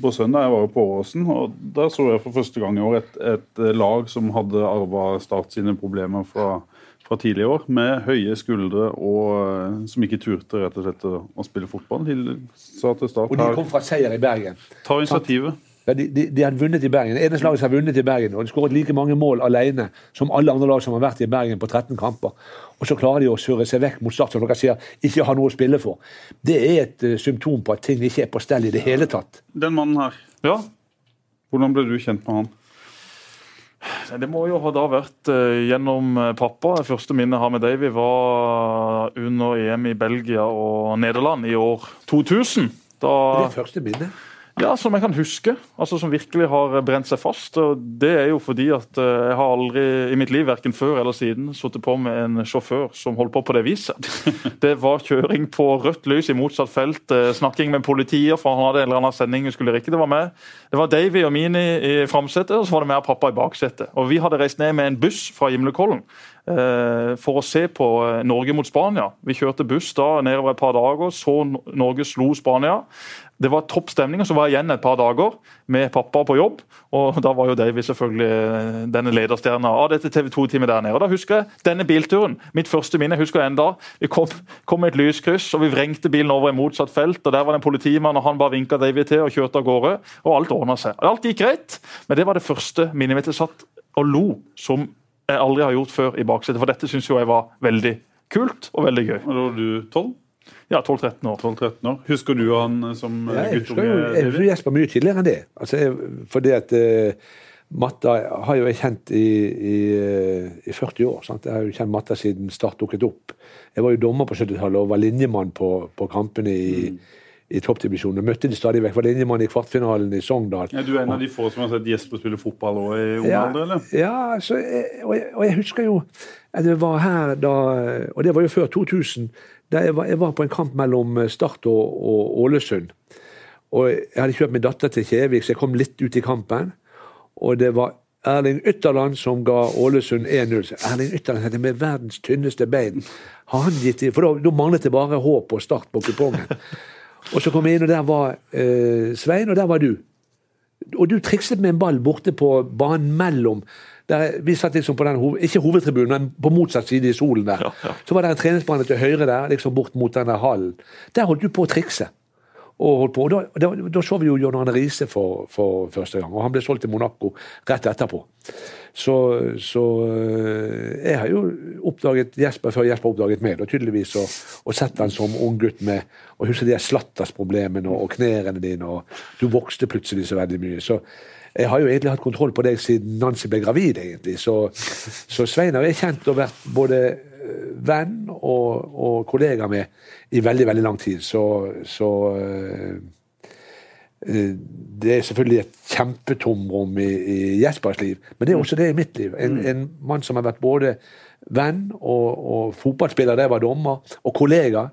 på søndag, jeg var jo på Åråsen, og der så jeg for første gang i år et, et eh, lag som hadde arva Start sine problemer fra, fra tidligere år, med høye skuldre og eh, som ikke turte rett og slett å, å spille fotball. De sa til Start Og de kom fra seier i Bergen. ta initiativet. Ja, de, de, de hadde vunnet i Bergen. Det eneste laget som har vunnet i Bergen, og de skåret like mange mål alene som alle andre lag som har vært i Bergen på 13 kamper. Og så klarer de å surre seg vekk mot Start, som dere sier, ikke har noe å spille for. Det er et uh, symptom på at ting ikke er på stell i det hele tatt. Den mannen her, Ja, hvordan ble du kjent med han? Det må jo ha da vært eh, gjennom eh, pappa. Det første minnet jeg har med Davy, var under EM i Belgia og Nederland i år 2000. Det Da, er det første minnet. Ja, Som jeg kan huske. altså Som virkelig har brent seg fast. og Det er jo fordi at eh, jeg har aldri i mitt liv, verken før eller siden, sittet på med en sjåfør som holdt på på det viset. Det var kjøring på rødt lys i motsatt felt, eh, snakking med politiet, for han hadde en eller annen sending vi skulle rekke. Det var meg. Det var Davy og Mini i framsetet, og så var det meg og pappa i baksetet. Og Vi hadde reist ned med en buss fra Gimlekollen eh, for å se på eh, Norge mot Spania. Vi kjørte buss da nedover et par dager, så Norge slo Spania. Det var topp stemning, og så var jeg igjen et par dager med pappa på jobb. Og da var jo Davy selvfølgelig eh, denne lederstjerna av dette TV 2-teamet der nede. Og da husker jeg denne bilturen. Mitt første minne husker jeg enda. Vi kom, kom et lyskryss, og vi vrengte bilen over i motsatt felt. og Der var det en politimann, og han bare vinka Davy til og kjørte av gårde. Og alt ordna seg. Alt gikk greit, men det var det første minnet mitt. Jeg satt og lo som jeg aldri har gjort før i baksetet. For dette syns jo jeg var veldig kult og veldig gøy. Og Da var du 12? Ja, 12-13 år. 12-13 år. Husker du han eh, som eh, Ja, jeg husker jo guttunge? jeg David? husker Jesper mye tidligere enn det. Altså, jeg, fordi at uh, Matta har jo jeg kjent i, i, eh, i 40 år. Sant? Jeg har jo kjent Matta siden Start dukket opp. Jeg var jo dommer på 70-tallet og var linjemann på, på kampene i, i toppdivisjonen. Møtte de stadig vekk. Var linjemann i kvartfinalen i Sogndal. Er du en av de få som har sett Jesper spille fotball også i ung Ja, alder, eller? ja så og, jeg, og jeg husker jo at jeg var her da Og det var jo før 2000. Da jeg var, jeg var på en kamp mellom Start og, og Ålesund. Og jeg hadde kjørt min datter til Kjevik, så jeg kom litt ut i kampen. Og det var Erling Ytterland som ga Ålesund 1-0. Erling Ytterland hadde med verdens tynneste bein. Har han gitt i- For da, da manglet det bare håp og Start på kupongen. Og så kom jeg inn, og der var eh, Svein, og der var du. Og du trikset med en ball borte på banen mellom der, Vi satt liksom på den, ikke hovedtribunen, men på motsatt side i solen der. Så var det en treningsbane til høyre der, liksom bort mot den der hallen. Der holdt du på å trikse. Og, holdt på. da, da, da så vi jo John Arne Riise for, for første gang, og han ble solgt til Monaco rett etterpå. Så, så øh, jeg har jo oppdaget Jesper før Jesper oppdaget meg, og tydeligvis, og, og sett han som ung gutt med og husker de slattersproblemene og, og knærne dine, og du vokste plutselig så veldig mye. Så jeg har jo egentlig hatt kontroll på deg siden Nancy ble gravid, egentlig. Så, så Svein har jeg kjent og vært både venn og, og kollega med i veldig, veldig lang tid. Så, så øh, øh, det er selvfølgelig et kjempetomrom i, i Jespers liv, men det er også det i mitt liv. En, en mann som har vært både venn og, og fotballspiller da jeg var dommer, og kollega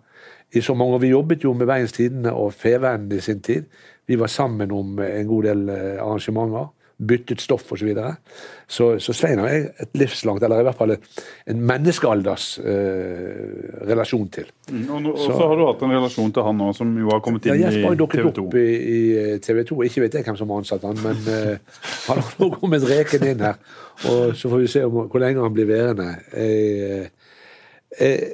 i så mange år. Vi jobbet jo med Veiens Tidende og Fevennen i sin tid. Vi var sammen om en god del eh, arrangementer. Byttet stoff osv. Så, videre. så Så Svein har jeg et livslangt, eller i hvert fall en menneskealders eh, relasjon til. Mm, Og, nå- og så har du hatt en relasjon til han nå, som jo har kommet inn Ja, inn Jesper har jo i dukket TV 2. opp i, i TV 2. Ikke vet jeg hvem som har ansatt han, men eh, han har nå kommet reken inn her. Og så får vi se om, hvor lenge han blir værende. Jeg, jeg,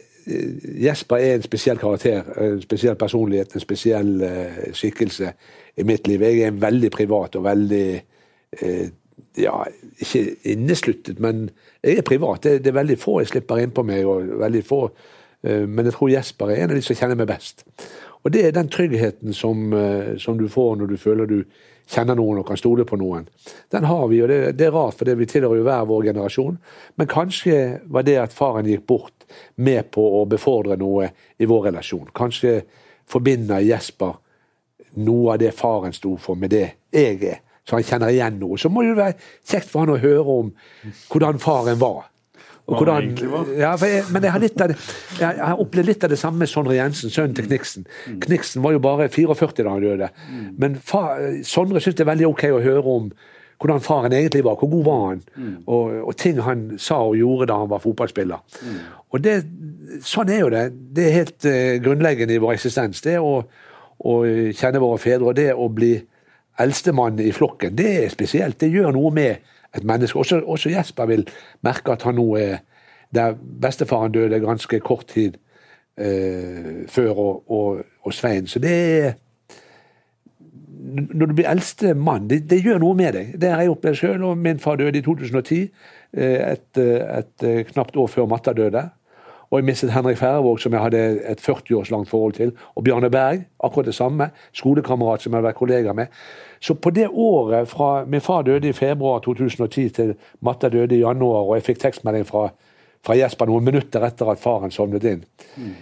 Jesper er en spesiell karakter, en spesiell personlighet, en spesiell uh, skikkelse i mitt liv. Jeg er en veldig privat og veldig ja, ikke innesluttet, men jeg er privat. Det, det er veldig få jeg slipper inn på meg. og veldig få, uh, Men jeg tror Jesper er en av de som kjenner meg best. Og det er den tryggheten som, som du får når du føler du kjenner noen og kan stole på noen. Den har vi, og det, det er rart, for vi tilhører jo hver vår generasjon. Men kanskje var det at faren gikk bort, med på å befordre noe i vår relasjon. Kanskje forbinder Jesper noe av det faren sto for, med det jeg er. Så han kjenner igjen noe. Så må det være kjekt for han å høre om hvordan faren var. Og hvordan, ja, jeg, men jeg har, litt av det, jeg har opplevd litt av det samme med Sondre Jensen, sønnen til Kniksen. Mm. Kniksen var jo bare 44 da han døde. Mm. Men far, Sondre syns det er veldig ok å høre om hvordan faren egentlig var. Hvor god var han? Mm. Og, og, ting han sa og gjorde da han var fotballspiller. Og det, Sånn er jo det. Det er helt uh, grunnleggende i vår eksistens. Det å, å kjenne våre fedre og det å bli eldstemann i flokken, det er spesielt. Det gjør noe med et menneske. Også, også, Jesper vil merke at han nå er Der bestefaren døde ganske kort tid eh, før, og, og, og, Svein. Så det er Når du blir eldste mann, det, det gjør noe med deg. Det har jeg opplevd sjøl. Min far døde i 2010, eh, et, et, et knapt år før Matta døde. Og jeg mistet Henrik Færvåg, som jeg hadde et 40 års langt forhold til. Og Bjarne Berg, akkurat det samme. Skolekamerat som jeg hadde vært kollega med. Så på det året fra min far døde i februar 2010 til Matta døde i januar, og jeg fikk tekstmelding fra, fra Jesper noen minutter etter at faren sovnet inn mm.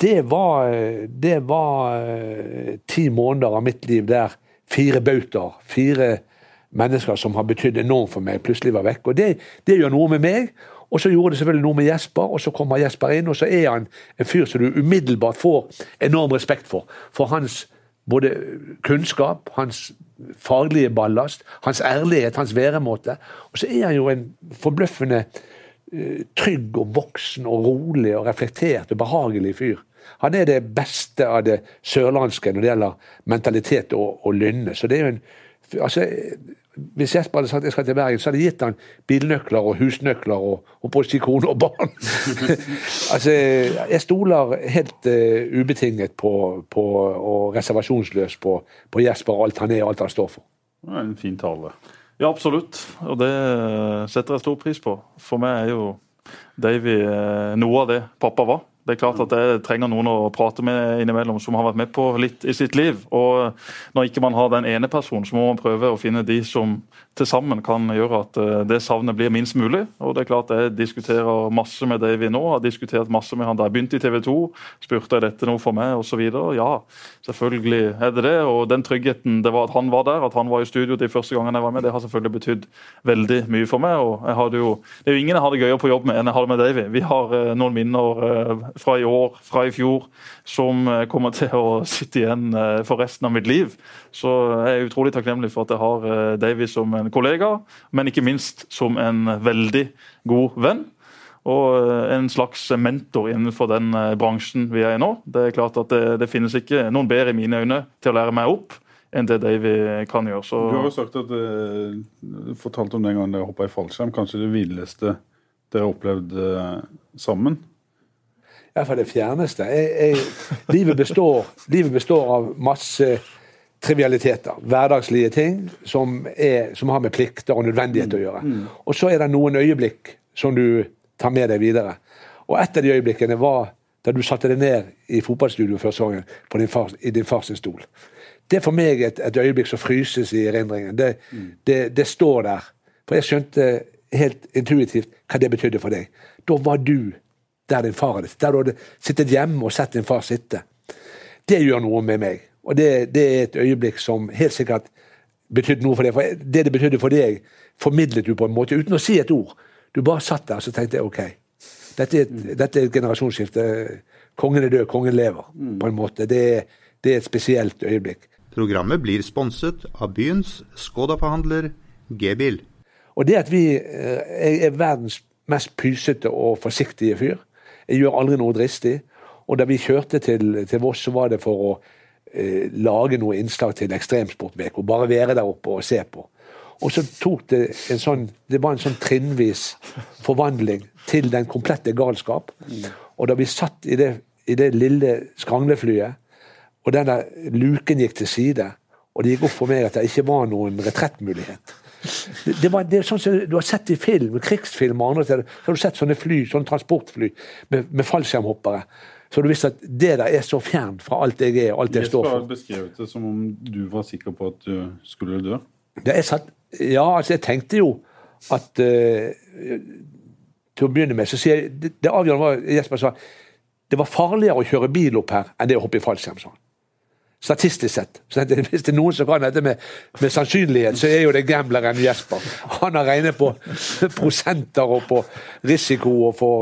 det, var, det var uh, ti måneder av mitt liv der fire bautaer, fire mennesker som har betydd enormt for meg, plutselig var vekk. Og det, det gjør noe med meg. Og så gjorde det selvfølgelig noe med Jesper, og så kommer Jesper inn, og så er han en fyr som du umiddelbart får enorm respekt for. For hans både kunnskap, hans faglige ballast, hans ærlighet, hans væremåte. Og så er han jo en forbløffende uh, trygg og voksen og rolig og reflektert og behagelig fyr. Han er det beste av det sørlandske når det gjelder mentalitet og, og lynne. Så det er jo en altså, hvis Jesper hadde sagt jeg skal til Bergen, så hadde jeg gitt han bilnøkler og husnøkler og, og kone og barn. altså, jeg stoler helt uh, ubetinget på, på, og reservasjonsløst på, på, Jesper og alt han er og alt han står for. Det er en fin tale. Ja, absolutt. Og det setter jeg stor pris på. For meg er jo Davy eh, noe av det pappa var. Det er klart at jeg trenger noen å prate med innimellom som har vært med på litt i sitt liv. Og når ikke man har den ene personen, så må man prøve å finne de som til sammen kan gjøre at eh, det savnet blir minst mulig. Og det er klart Jeg diskuterer masse med Davy nå, har diskutert masse med han da jeg begynte i TV 2. Spurte jeg dette noe for meg, osv. Ja, selvfølgelig er det det. Og den tryggheten det var at han var der, at han var i studio de første gangene jeg var med, det har selvfølgelig betydd veldig mye for meg. og jeg hadde jo, Det er jo ingen jeg har det gøyere på jobb med enn jeg har det med Davy. Vi har eh, noen minner eh, fra i år, fra i fjor, som kommer til å sitte igjen for resten av mitt liv. Så jeg er utrolig takknemlig for at jeg har Davy som en kollega, men ikke minst som en veldig god venn. Og eh, en slags mentor innenfor den eh, bransjen vi er i nå. Det er klart at det, det finnes ikke noen bedre i mine øyne til å lære meg opp enn det Davy kan gjøre. Så... Du har jo sagt at eh, du fortalte om den gangen dere hoppa i fallskjerm. Kanskje det villeste dere har opplevd sammen? Iallfall det fjerneste. Jeg, jeg, livet, består, livet består av masse trivialiteter. Hverdagslige ting som, er, som, har med plikter og nødvendighet å gjøre. Mm. Og så er det noen øyeblikk som du tar med deg videre. Og et av de øyeblikkene var da du satte deg ned i fotballstudio før sesongen i din fars stol. Det er for meg et, et øyeblikk som fryses i erindringen. Det, mm. det, det, står der. For jeg skjønte helt intuitivt hva det betydde for deg. Da var du der din far er. Der du hadde sittet hjemme og sett din far sitte. Det gjør noe med meg. Og det, det, er et øyeblikk som helt sikkert betydde noe for deg. For det det betydde for deg, formidlet du på en måte uten å si et ord. Du bare satt der og så tenkte jeg, OK. Dette er et, mm. dette er et generasjonsskifte. Kongen er død, kongen lever. Mm. på en måte. Det, det er et spesielt øyeblikk. Programmet blir sponset av byens Skoda-forhandler G-bil. Og det at vi eh, er verdens mest pysete og forsiktige fyr. Jeg gjør aldri noe dristig. Og da vi kjørte til, til Voss, så var det for å eh, lage noe innslag til Ekstremsportveko. Bare være der oppe og se på. Og så tok det en sånn Det var en sånn trinnvis forvandling til den komplette galskap. Og da vi satt i det, i det lille skrangleflyet, og den luken gikk til side, og det gikk opp for meg at det ikke var noen retrettmulighet. Det, det, var, det er sånn som Du har sett i film, krigsfilmer og andre steder, så har du sett sånne fly, sånne transportfly med, med fallskjermhoppere. Så du visste at det der er så fjernt fra alt jeg er og alt jeg står Jesper har beskrevet det som om du var sikker på at du skulle dø. det er satt, ja, altså jeg tenkte jo at uh, Til å begynne med så sier jeg Det, det avgjørende var Jesper sa det var farligere å kjøre bil opp her enn det å hoppe i fallskjerm. han. Statistisk sett. Så Hvis det er noen som kan dette med, med sannsynlighet, så er jo det gambleren Jesper. Han har regnet på prosenter og på risiko og på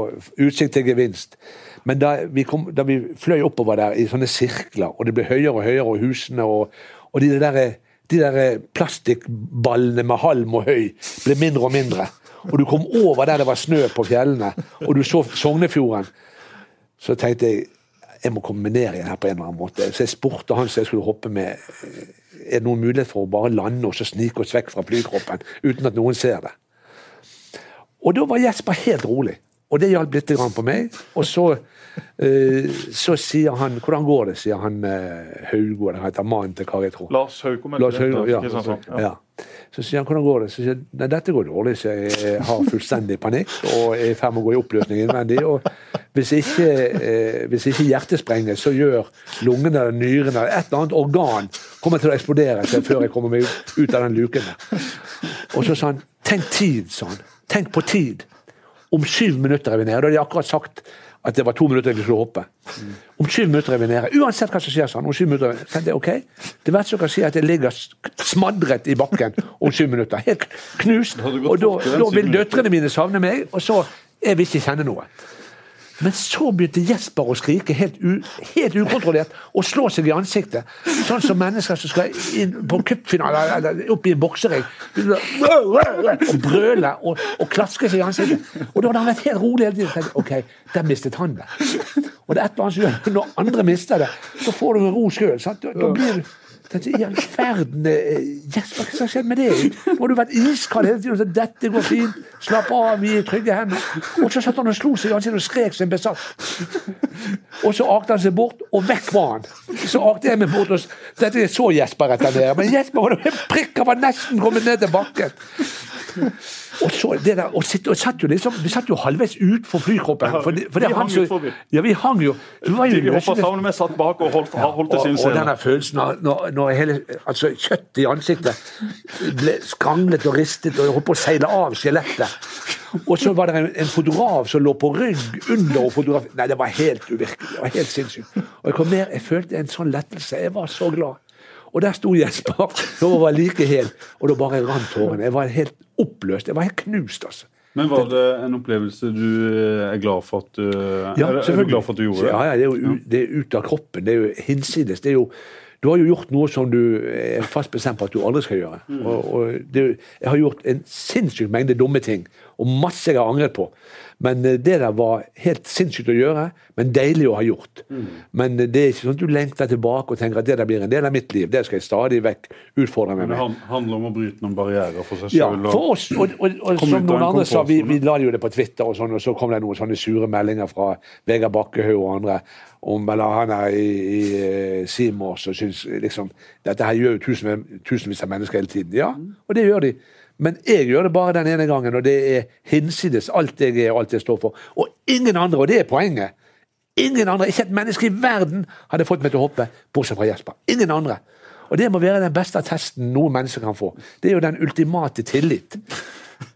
utsikt til gevinst. Men da vi, kom, da vi fløy oppover der i sånne sirkler, og det ble høyere og høyere, og husene og, og de der, de der plastikkballene med halm og høy ble mindre og mindre. Og du kom over der det var snø på fjellene, og du så Sognefjorden. Så tenkte jeg jeg må komme meg ned igjen her på en eller annen måte. Så jeg spurte han som jeg skulle hoppe med, er det noen mulighet for å bare lande og så snike oss vekk fra flykroppen uten at noen ser det. Og da var Jesper helt rolig. Og det hjalp litt på meg. Og så, så sier han Hvordan går det, sier han eh, Haugård, han heter mannen til Kari Traa. Lars Haugom. Lars ja. Kristiansand. Ja. Ja. Så sier han hvordan går det? Så sier han nei, dette går dårlig, så jeg har fullstendig panikk og er i ferd med å gå i oppløsning innvendig. Og hvis ikke, eh, hvis ikke hjertet sprenges, så gjør lungene eller nyrene eller et eller annet organ kommer til å eksplodere seg før jeg kommer meg ut, av den luken. Og så sa han tenk tid, sa han. Tenk på tid. Om syv minutter er vi nede. Da hadde de akkurat sagt at det var to minutter jeg skulle hoppe. Om syv minutter er vi nede. Uansett hva som skjer, sa han. Om syv minutter er. Tenkte jeg, ok, Det verste som kan si, er at jeg ligger smadret i bakken om syv minutter. Helt knust. Og da, da vil døtrene mine savne meg, og så jeg vil ikke kjenne noe. Men så begynte Jesper å skrike helt, helt ukontrollert og slå seg i ansiktet. Sånn som mennesker som skal inn på cupfinale eller opp i en boksering. Og brøle og, og klaske seg i ansiktet. Og da hadde han vært helt rolig hele tiden. ok, der mistet han det. Og det er et eller annet som gjør Når andre mister det, så får du ro sjøl. Da, da blir du Tenkte, I all verden yes, Jesper, hva har skjedd med deg? Nå har du vært iskald hele tiden. og sagt, Dette går fint. Slapp av, vi er trygge hender. Og så satt han og slo seg i ansiktet og skrek som en besatt. Og så akte han seg bort, og vekk var han. Så akte jeg meg bort, og dette er så Jesper etter der. Men Jesper var en prikk, han var nesten kommet ned til bakken. Og så det der, og, sitt, og satt jo liksom, Vi satt jo halvveis utfor flykroppen. For, det- for det vi hang jo, vi. Ja, vi hang jo. Var jo vi hoppa sammen med, satt bak og holdt, holdt til og, sin og denne scene. følelsen av når, når hele altså, kjøttet i ansiktet ble skranglet og ristet og holdt på å seile av skjelettet. Og så var det en, en fotograf som lå på rygg under og fotograferte. Nei, det var helt uvirkelig. Det var helt sinnssykt. Og jeg kom ned, jeg følte en sånn lettelse. Jeg var så glad. Og der sto Jesper. Da var like hel, og da bare rant tårene. Jeg var helt oppløst. Jeg var helt knust, altså. Men var det en opplevelse du eh, er glad for at du er, er du glad for at du gjorde det? Ja, ja, det er jo det er ut av kroppen. Det er jo hinsides. Det er jo, du har jo gjort noe som du er fast bestemt på at du aldri skal gjøre. Mm. Og, og det, jeg har gjort en sinnssyk mengde dumme ting, og masse jeg har angret på. Men eh, det der var helt sinnssykt å gjøre, men deilig å ha gjort. Mm. Men eh, det er ikke sånn at du lengter tilbake og tenker at det der blir en del av mitt liv. Det skal jeg stadig vekk utfordre meg Men det handler om å bryte noen barrierer for seg Ja, for oss, og, og, og som noen andre sa, vi, vi la jo det på Twitter, og sånn, og så kom det noen sånne sure meldinger fra Vegard Bakkehaug og andre om eller han er i, i Simors og syns liksom Dette her gjør jo tusen, tusenvis av mennesker hele tiden. Ja, og det gjør de. Men jeg gjør det bare den ene gangen, og det er hinsides alt jeg er og alt jeg står for. Og ingen andre, og det er poenget. Ingen andre, Ikke et menneske i verden hadde fått meg til å hoppe, bortsett fra Jesper. Ingen andre. Og det må være den beste attesten noe menneske kan få. Det er jo den ultimate tillit.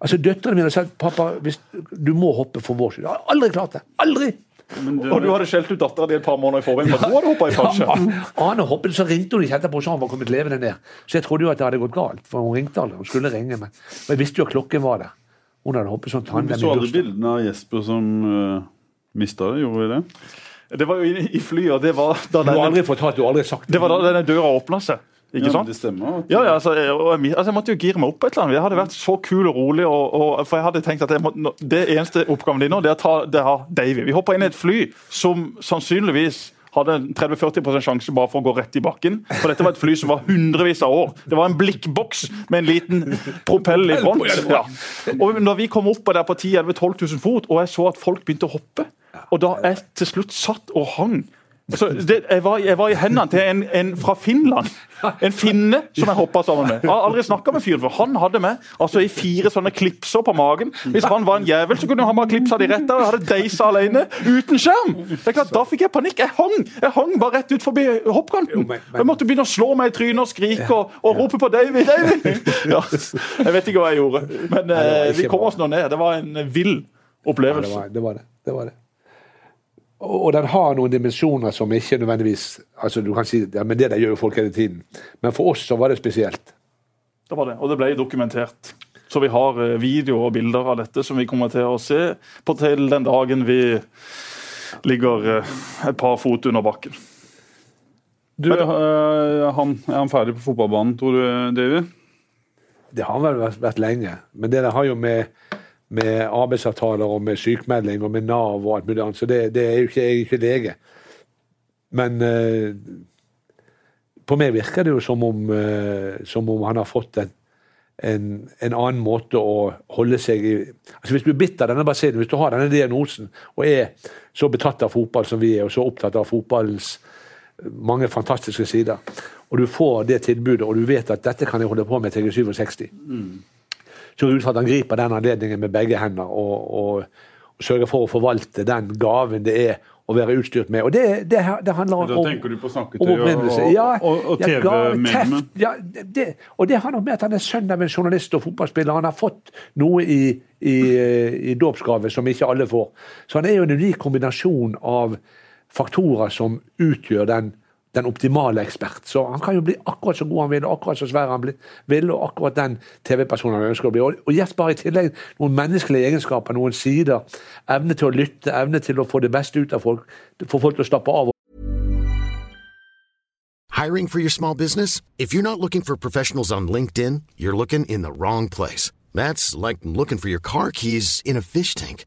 Altså Døtrene mine har sagt pappa, du må hoppe for vår skyld. Jeg har aldri klart det. Aldri! Men det- Og du hadde skjelt ut dattera di et par måneder i forveien for ja, hun hadde hoppa i fallskjerm. Ane hoppet, så ringte hun ikke etterpå, så han var kommet levende ned. Så jeg trodde jo at det hadde gått galt, for hun ringte aldri. Hun skulle ringe, men, men jeg visste jo at klokken var der. Hun hadde hoppet sånn Vi så aldri alle bildene av Jesper som uh, mista det, gjorde vi det? Det var jo i, i flyet, og det var da Du har aldri fortalt, du har aldri sagt det var da denne døra åpna seg. Ikke ja, sant? Det stemmer. at- Ja, ja, altså, jeg, altså, jeg måtte jo gire meg opp på et eller annet. Jeg hadde vært så kul og rolig. Og, og, for jeg hadde tenkt at må, Det eneste oppgaven din nå, det er å ta det her Davy. Vi hopper inn i et fly som sannsynligvis hadde 30-40 sjanse bare for å gå rett i bakken. For dette var et fly som var hundrevis av år. Det var en blikkboks med en liten propell i front. Ja. Og når vi kom opp der på 10 11 12 000 fot, og jeg så at folk begynte å hoppe, og da jeg til slutt satt og hang det, jeg, var, jeg, var, i hendene til en, en, fra Finland. En finne som jeg hoppa sammen med. Jeg har aldri snakka med fyren, for han hadde med altså i fire sånne klipser på magen. Hvis han var en jævel, så kunne han bare klipsa de rett der. Jeg hadde deisa alene, uten skjerm! Det er klart, Da fikk jeg panikk. Jeg hang jeg hang bare rett ut forbi hoppkanten. Jeg måtte begynne å slå meg i trynet og skrike og, og rope på David, David! Ja, jeg vet ikke hva jeg gjorde, men eh, vi kom oss nå ned. Det var en vill opplevelse. Det var det. det, var det. Og den har noen dimensjoner som ikke nødvendigvis altså du kan si, ja, men Det der gjør jo folk hele tiden. Men for oss så var det spesielt. Det var det, og det ble dokumentert. Så vi har eh, videoer og bilder av dette som vi kommer til å se på til den dagen vi ligger eh, et par fot under bakken. Du, uh, han, Er han ferdig på fotballbanen, tror du, Davy? Det har han vel vært, vært lenge. Men det der har jo med med arbeidsavtaler og med sykmelding og med Nav og alt mulig annet. Så det, det er jo ikke, jeg er ikke lege. Men eh, på meg virker det jo som om, eh, som om han har fått en, en, en, annen måte å holde seg i altså Hvis du er bitt av denne basillen, hvis du har denne diagnosen og er så betatt av fotball som vi er, og så opptatt av fotballens mange fantastiske sider, og du får det tilbudet, og du vet at dette kan jeg holde på med til jeg er 67 mm ser ut for at han griper den anledningen med begge hender og, og, og sørger for å forvalte den gaven det er å være utstyrt med. Og det, det, det handler om Da tenker du på snakketøy og, ja, og, og TV-mediene? Ja, det, og det har om med at han er sønn av en journalist og fotballspiller. Han har fått noe i, i, i dåpsgave som ikke alle får. Så han er jo en unik kombinasjon av faktorer som utgjør den den optimale ekspert. Så han kan jo bli akkurat så god han vil, og akkurat så svær han vil, og akkurat den TV-personen han ønsker å bli. Og Jesper har i tillegg noen menneskelige egenskaper, noen sider. Evne til å lytte, evne til å få det beste ut av folk, få folk til å slappe av. Hiring for your small business? If you're not looking for professionals on LinkedIn, you're looking in the wrong place. That's like looking for your car keys in a fish tank.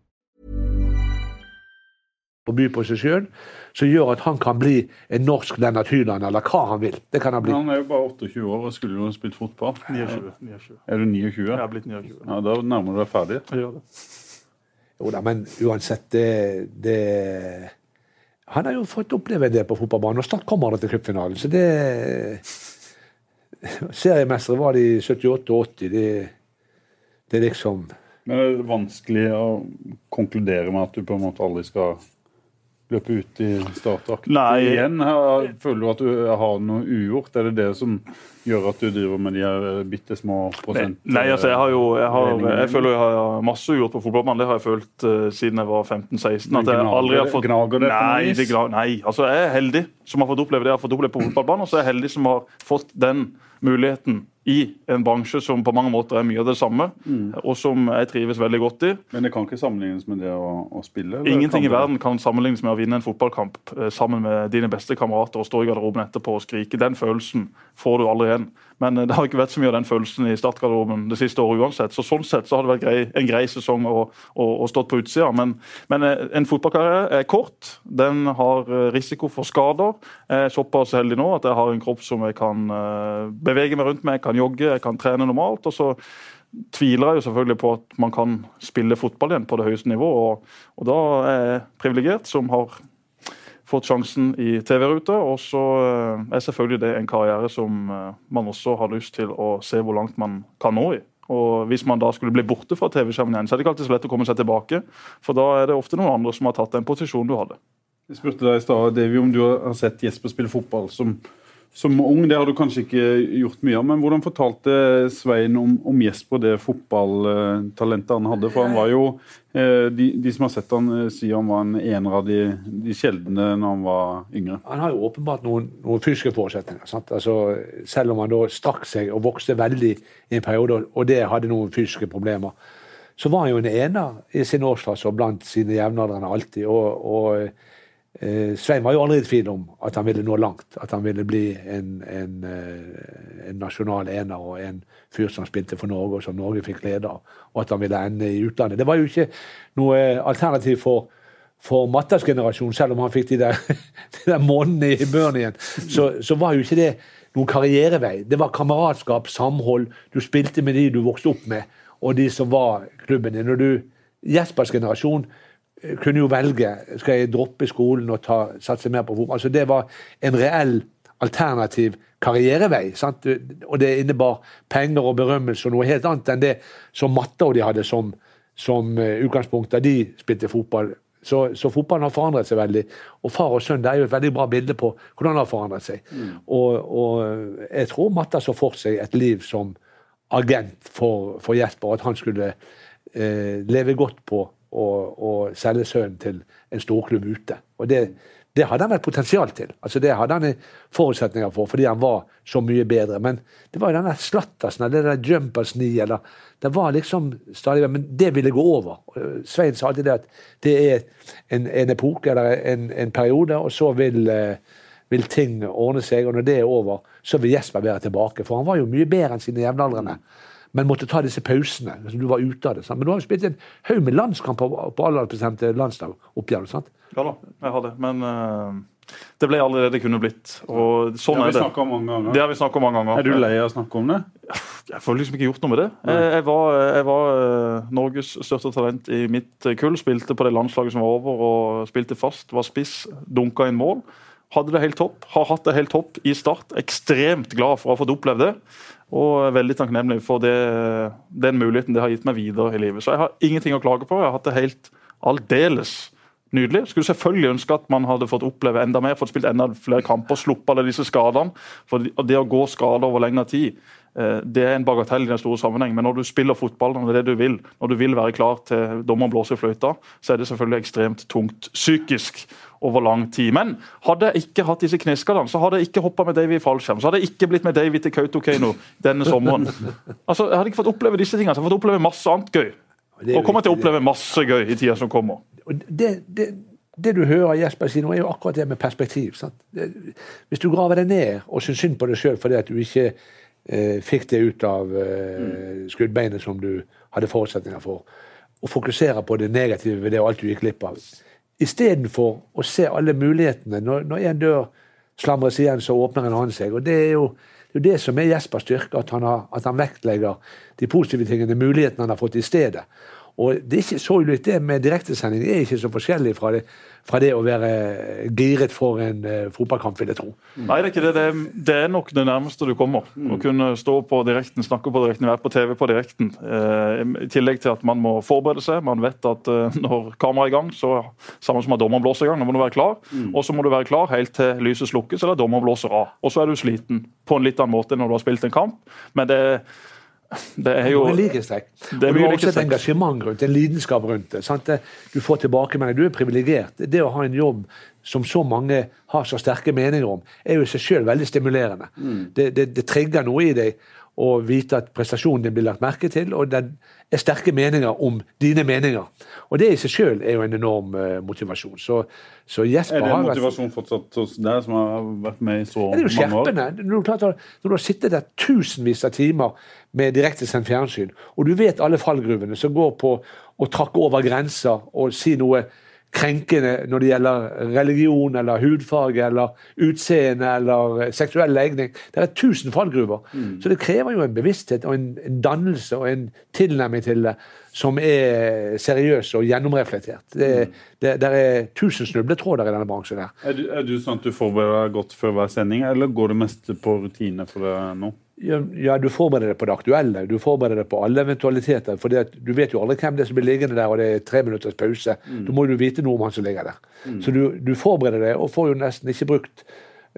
Å by på seg sjøl, som gjør at han kan bli en norsk Lennart Hyland, eller hva han vil. Det kan Han bli. Han er jo bare 28 år og skulle jo spilt fotball. 29. 29. Er du 29? Jeg er blitt 29. Ja, Da nærmer du deg ferdig. Jeg gjør det. Jo da, men uansett, det, det Han har jo fått oppleve det på fotballbanen, og snart kommer han til cupfinalen. Så det Seriemestere var de 78 og 80. Det, det er liksom Men er det vanskelig å konkludere med at du på en måte aldri skal løpe ut i startakt igjen? Her, føler du at du har noe ugjort? Er det det som gjør at du driver med de her eh, bitte små prosent... Nei, altså jeg har jo jeg, har, jeg føler jeg har masse ugjort på fotballbanen. Det har jeg følt uh, siden jeg var 15-16. At jeg aldri har fått Gnager det på nei, det gnager, nei, altså jeg er heldig som har fått oppleve det jeg har fått oppleve på fotballbanen, og så er jeg heldig som har fått den muligheten i en bransje som på mange måter er mye av det samme, mm. og som jeg trives veldig godt i. Men det kan ikke sammenlignes med det å, å spille? Ingenting i verden kan sammenlignes med å vinne en fotballkamp eh, sammen med dine beste kamerater og stå i garderoben etterpå og skrike. Den følelsen får du aldri igjen. Men eh, det har ikke vært så mye av den følelsen i startgarderoben det siste året uansett. Så sånn sett så har det vært grei, en grei sesong å, å, å stått på utsida. Men, men, eh, en fotballkarriere er kort. Den har eh, risiko for skader. Jeg er såpass heldig nå at jeg har en kropp som jeg kan bevege meg rundt med. Jeg kan jogge, jeg kan trene normalt. og så tviler jeg jo selvfølgelig på at man kan spille fotball igjen på det høyeste nivå. Og, og da er jeg privilegert som har fått sjansen i TV-ruta. Og så eh, er selvfølgelig det en karriere som eh, man også har lyst til å se hvor langt man kan nå i. Og Hvis man da skulle bli borte fra TV-skjermen igjen, så er det ikke alltid så lett å komme seg tilbake. For da er det ofte noen andre som har tatt den posisjonen du hadde. Jeg spurte deg i stad, Davy, om du har sett Jesper spille fotball som som ung, det har du kanskje ikke gjort mye av, men hvordan fortalte Svein om, om Jesper det fotballtalentet han hadde? For han var jo eh, de, de, som har sett han eh, sier han var en ener av de, de sjeldne når han var yngre. Han har jo åpenbart noen, noen fysiske forutsetninger. Altså, selv om han da strakk seg og vokste veldig i en periode, og det hadde noen fysiske problemer, så var han jo en ener i sin årsklasse og blant sine jevnaldrende alltid. Og, og eh, Svein var jo aldri i tvil om at han ville nå langt. At han ville bli en, en, eh, en nasjonal ener og en fyr som spilte for Norge, og som Norge fikk glede av. Og at han ville ende i utlandet. Det var jo ikke noe alternativ for for Mattas generasjon, selv om han fikk de der, de der månedene i Burnien, så, så var jo ikke det noen karrierevei. Det var kameratskap, samhold. Du spilte med de du vokste opp med, og de som var klubben din. Og du, Jespers generasjon eh, kunne jo velge skal jeg droppe skolen og ta, satse mer på fotball. Altså Det var en reell alternativ karrierevei. Sant? Og det innebar penger og berømmelse og noe helt annet enn det som Matta og de hadde som, som uh, utgangspunkt da de spilte fotball. Så, så, fotballen har forandret seg veldig. Og far og sønn det er jo et veldig bra bilde på hvordan det har forandret seg. Mm. Og, og, jeg tror Matta så for seg et liv som agent for, for Jesper, at han skulle eh, leve godt på å selge sønnen til en storklubb ute. Og det, det hadde han vært potensial til. Altså Det hadde han forutsetninger for, fordi han var så mye bedre. Men det var jo denne slattersen, det der jumpers ni, eller Det var liksom stadig Men det ville gå over. Svein sa alltid det at det er en, en epoke eller en, en, periode, og så vil, eh, vil, ting ordne seg. Og når det er over, så vil Jesper være tilbake. For han var jo mye bedre enn sine jevnaldrende men måtte ta disse pausene. Altså, du var ute av det. Sant? Men du har jo spilt en haug med landskamper på aldersbestemte landslag opp igjen. sant? Ja da, jeg har det. Men uh, det ble allerede det det kunne blitt. Og sånn det har vi snakka om mange ganger. Det har vi snakket om mange ganger. Er du lei av å snakke om det? Jeg får liksom ikke gjort noe med det. Jeg, jeg, var, jeg var uh, Norges største talent i mitt kull. Spilte på det landslaget som var over, og spilte fast. Var spiss, dunka inn mål. Hadde det helt topp. Har hatt det helt topp i start. Ekstremt glad for å ha fått oppleve det. Og veldig takknemlig for det, den muligheten det har gitt meg videre i livet. Så jeg har ingenting å klage på. Jeg har hatt det helt aldeles nydelig. Skulle selvfølgelig ønske at man hadde fått oppleve enda mer, fått spilt enda flere kamper, sluppet alle disse skadene. For det å gå skader over lengre tid, det er en bagatell i den store sammenheng. Men når du spiller fotball, når det er det du vil, når du vil være klar til dommeren blåser i fløyta, så er det selvfølgelig ekstremt tungt psykisk over lang tid. Men hadde jeg ikke hatt disse kneskadene, så hadde jeg ikke hoppa med Davy i fallskjerm. Så hadde jeg ikke blitt med Davy til Kautokeino denne sommeren. Altså, Jeg hadde ikke fått oppleve disse tingene, så jeg hadde fått oppleve masse annet gøy. Og kommer til å oppleve masse gøy i tida som kommer. Det, det, det, du hører Jesper si nå, er jo akkurat det med perspektiv. Sant? hvis du graver deg ned og syns synd på deg sjøl fordi at du ikke eh, fikk det ut av eh, skuddbeinet som du hadde forutsetninger for, og fokusere på det negative ved det og alt du gikk glipp av Istedenfor å se alle mulighetene. Når, én dør slamres igjen, så åpner en annen seg. og Det er jo det, er det som er Jespers styrke, at han, har, at han vektlegger de positive tingene, mulighetene han har fått i stedet. Og det er ikke så ulikt det med direktesending. Det er ikke så forskjellig fra det, fra det å være giret for en uh, fotballkamp, vil jeg tro. Nei, det er ikke det. Det er, det er nok det nærmeste du kommer. Mm. Å kunne stå på direkten, snakke på direkten, være på TV på direkten. Uh, I tillegg til at man må forberede seg. Man vet at uh, når kameraet er i gang, så samme som at dommeren blåser i gang, nå må du være klar. Mm. Og så må du være klar helt til lyset slukkes eller dommeren blåser av. Og så er du sliten på en litt annen måte enn når du har spilt en kamp. Men det er det er jo det er Det er du har også et engasjement rundt en lidenskap rundt det. Sant? Du får tilbakemelding. Du er privilegert. Det å ha en jobb som så mange har så sterke meninger om, er jo i seg sjøl veldig stimulerende. Mm. Det, det, det, trigger noe i deg å vite at prestasjonen din blir lagt merke til, og det er sterke meninger om dine meninger. Og det i seg sjøl er jo en enorm uh, motivasjon. Så, så Jesper Er det en motivasjon vært, fortsatt hos deg som har vært med i så mange år? Det er jo skjerpende. Når du, når du har sittet der tusenvis av timer med direktesendt fjernsyn, og du vet alle fallgruvene som går på å trakke over grenser og si noe krenkende når det gjelder religion eller hudfarge eller utseende eller seksuell legning. Det er tusen fallgruver. Mm. Så det krever jo en bevissthet og en, en dannelse og en tilnærming til det som er seriøs og gjennomreflektert. Det, mm. det, det er tusen snubletråder i denne bransjen. her. Er du, er du sånn at du forbereder deg godt før hver sending, eller går det mest på rutine for det nå? Ja, Du forbereder deg på det aktuelle. Du forbereder deg på alle eventualiteter. for Du vet jo aldri hvem det er som blir liggende der, og det er tre minutters pause. Mm. Da må du vite noe om han som ligger der. Mm. Så du, du, forbereder deg, og får jo nesten ikke brukt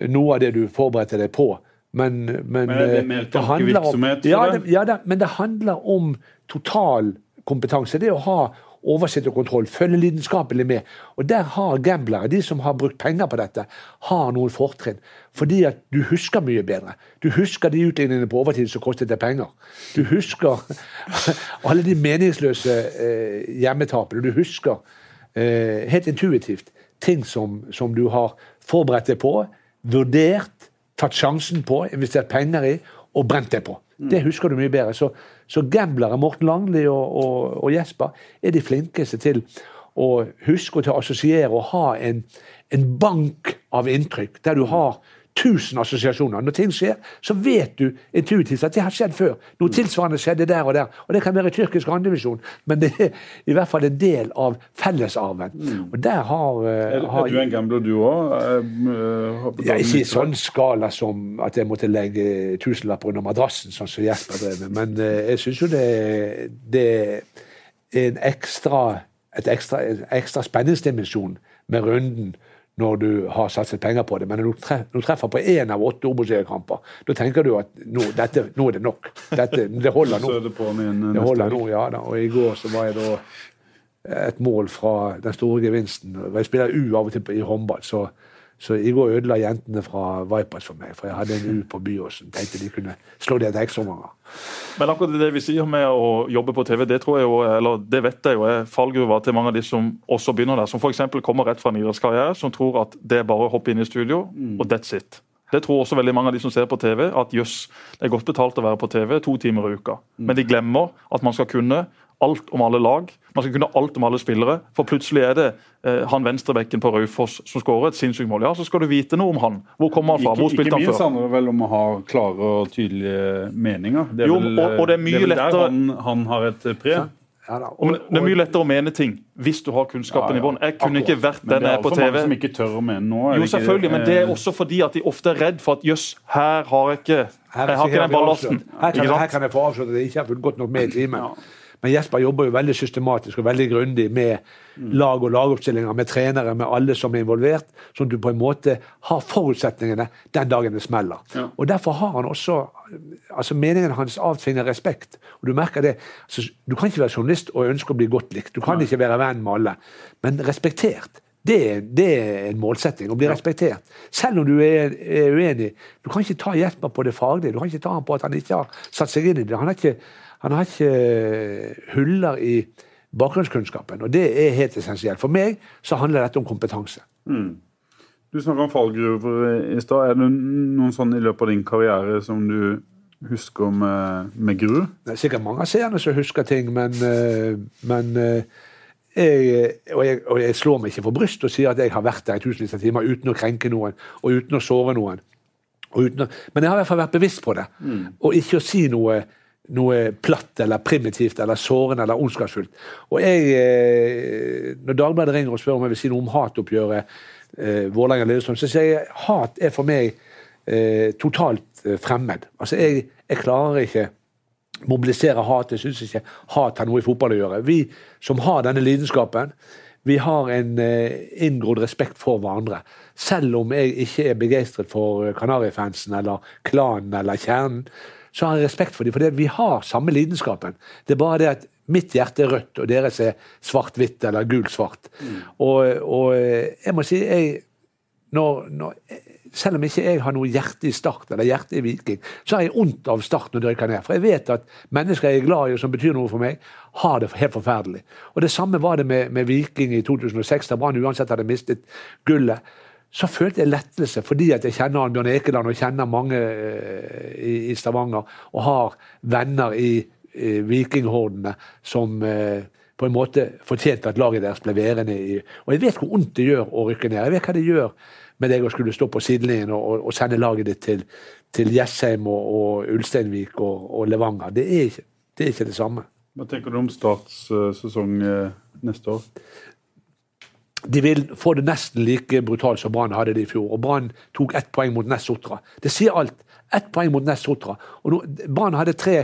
noe av det du forberedte deg på. Men, men, men er det mer tankevirksomhet ja, det, ja det, men det handler om total kompetanse. Det å ha oversikt og kontroll, følge lidenskapelig med. Og der har gamblere, de som har brukt penger på dette, har noen fortrinn. Fordi at du husker mye bedre. Du husker de utligningene på overtid som kostet deg penger. Du husker alle de meningsløse eh, hjemmetapene. Du husker eh, helt intuitivt ting som, som du har forberedt deg på, vurdert, tatt sjansen på, investert penger i og brent deg på. Det husker du mye bedre. Så, så gamblere, Morten Langli og, og, og, Jesper, er de flinkeste til å huske og til å assosiere og ha en, en bank av inntrykk der du har tusen assosiasjoner. Når ting skjer, så vet du intuitivt at det har skjedd før. Noe tilsvarende skjedde der og der. Og Det kan være tyrkisk andredivisjon, men det er i hvert fall en del av fellesarven. Mm. Og der har, uh, er, har, er, du en gambler, du òg? Ja, ikke i sånn skala som at jeg måtte legge tusenlapper under madrassen, sånn som Jesper drev med. Men jeg syns jo det, det, er en ekstra, et ekstra, en ekstra spenningsdimensjon med runden når du har satset penger på det. Men når du treffer på én av åtte Obos-seriekamper, da tenker du at nå, dette, nå er det nok. Dette, det holder nå. Det holder nå, ja da. Og i går så var jeg da et mål fra den store gevinsten. Jeg spiller U av og til i håndball, så så i går ødela jentene fra Vipers for meg, for jeg hadde en U på Byåsen. Tenkte de kunne slå det et ekstraomganger. Men akkurat det vi sier med å jobbe på TV, det tror jeg jo, eller det vet jeg jo er fallgruva til mange av de som også begynner der. Som f.eks. kommer rett fra en idrettskarriere, som tror at det er bare å hoppe inn i studio, mm. og that's it. Det tror også veldig mange av de som ser på TV, at jøss, det er godt betalt å være på TV to timer i uka. Mm. Men de glemmer at man skal kunne alt om alle lag. Man skal kunne alt om alle spillere. For plutselig er det eh, han venstrebekken på Raufoss som skårer et sinnssykt mål. Ja, så skal du vite noe om han. Hvor kommer han fra? Hvor spilte han før? Ikke minst handler det vel om å ha klare og tydelige meninger. Det er jo, vel, og, og det er mye det er lettere... han, han, har et pre. Ja, da, og, det er mye lettere å mene ting hvis du har kunnskapen ja, ja. i bånn. Jeg kunne ikke vært den jeg er på TV. Men det er også mange som ikke tør å mene noe. Jo, selvfølgelig, men det er også fordi at de ofte er redd for at jøss, her har jeg ikke jeg har ikke den ballasten. Her, her, kan jeg få avslørt at jeg ikke har fulgt godt nok med i timen. Men Jesper jobber jo veldig systematisk og veldig grundig med lag og lagoppstillinger, med trenere, med alle som er involvert, sånn at du på en måte har forutsetningene den dagen det smeller. Ja. Og Derfor har han også altså Meningen hans avtvinger respekt. og Du merker det, altså, du kan ikke være journalist og ønske å bli godt likt. Du kan ikke være venn med alle. Men respektert. Det, det, er en målsetting, å bli ja. respektert. Selv om du er, er, uenig. Du kan ikke ta Jesper på det faglige. Du kan ikke ta ham på at han ikke har satt seg inn i det. Han har ikke han har ikke eh, huller i bakgrunnskunnskapen, og det er helt essensielt. For meg så handler dette om kompetanse. Mm. Du snakker om fallgruver i stad. Er det noen sånn i løpet av din karriere som du husker med, med gru? Det er sikkert mange av seerne som husker ting, men, eh, men eh, jeg, og, jeg, og, jeg, slår meg ikke for brystet og sier at jeg har vært der i tusenvis av timer uten å krenke noen og uten å såre noen. Å, men jeg har i hvert fall vært bevisst på det, mm. og ikke å si noe noe platt eller primitivt eller sårende eller ondskapsfullt. Og jeg, eh, Når Dagbladet ringer og spør om jeg vil si noe om hatoppgjøret eh, Vålerenga-Lillestrøm, så sier jeg hat er for meg eh, totalt eh, fremmed. Altså, jeg, jeg, klarer ikke mobilisere hat. Jeg syns ikke hat har noe i fotball å gjøre. Vi som har denne lidenskapen, vi har en eh, inngrodd respekt for hverandre. Selv om jeg ikke er begeistret for Kanarifansen eller klanen eller kjernen så har jeg respekt for dem, for vi har samme lidenskapen. Det er bare det at mitt hjerte er rødt, og deres er svart-hvitt eller gul-svart. Mm. Og, og, jeg må si jeg, når, når, Selv om ikke jeg har noe hjerte i Start eller hjerte i Viking, så har jeg vondt av Start når de rykker ned. For jeg vet at mennesker jeg er glad i og som betyr noe for meg, har det helt forferdelig. Og Det samme var det med, med Viking i 2006, da Brann uansett hadde mistet gullet så følte jeg lettelse fordi at jeg kjenner Bjørn Ekeland og kjenner mange eh, i, i Stavanger og har venner i, i vikinghordene som eh, på en måte fortjente at laget deres ble værende i Og jeg vet hvor vondt det gjør å rykke ned. Jeg vet hva det gjør med deg å skulle stå på sidelinjen og, og, og, sende laget ditt til, til Jessheim og, og Ulsteinvik og, Levanger. Det er, ikke, det er, ikke, det samme. Hva tenker du om Starts uh, sesong uh, neste år? De vil få det nesten like brutalt som Brann hadde det i fjor. Og Brann tok ett poeng mot Ness Sotra. Det sier alt. Ett poeng mot Ness Sotra. Brann hadde tre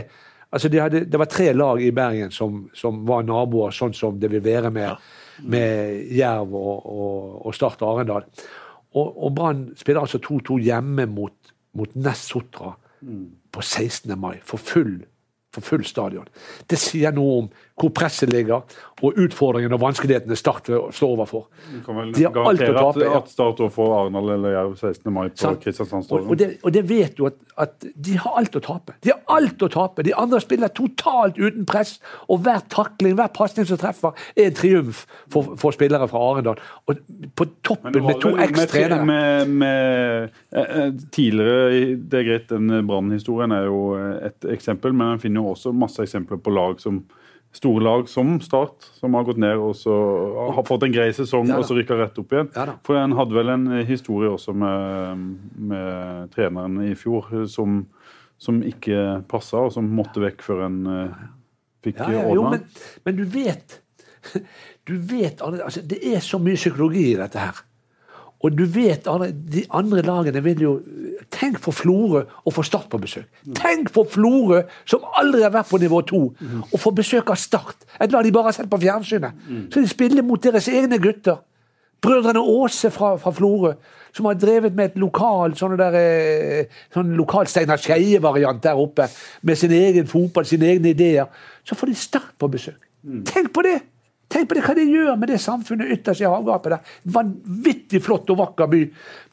altså de hadde, Det var tre lag i Bergen som, som, var naboer, sånn som det vil være med, med Jerv og, og, og Start Arendal. Og, og Brann spiller altså 2-2 hjemme mot, mot Ness Sotra mm. på 16. mai, for full for full stadion. Det sier noe om hvor presset ligger, og utfordringene og vanskelighetene Start står overfor. Du kan vel De garantere at, at Start får Arendal eller Jerv 16. mai på Kristiansandstorget. Og, det, og det vet du at, at de har alt å tape. De har alt å tape. De andre spiller totalt uten press, og hver takling, hver pasning som treffer, er en triumf for, for spillere fra Arendal. Og på toppen med to ekstrenere. eks-trenere. Med, med, eh, eh, tidligere, Det er greit, den Brann-historien er jo et eksempel, men en finner jo også masse eksempler på lag som store lag som Start, som har gått ned og så har fått en grei sesong Ja og så rykka rett opp igjen. Ja. For en hadde vel en historie også med, med treneren i fjor som, som ikke passa, og som måtte vekk før en uh, fikk Ja, ja, ordna. men, men du vet Du vet altså, Det er så mye psykologi i dette her. Og du vet, de andre lagene vil jo Tenk på Florø å få Start på besøk. Tenk på Florø, som aldri har vært på nivå to, å få besøk av Start. Et lag de bare har sett på fjernsynet. Så de spiller mot deres egne gutter. Brødrene Aase fra, fra Florø, som har drevet med et lokal sånn der, eh, sånn lokal Steinar Skeie-variant der oppe, med sin egen fotball, sine egne ideer. Så får de Start på besøk. Tenk på det! Tenk på det, hva det gjør med det samfunnet ytterst i havgapet der. Vanvittig flott og vakker by.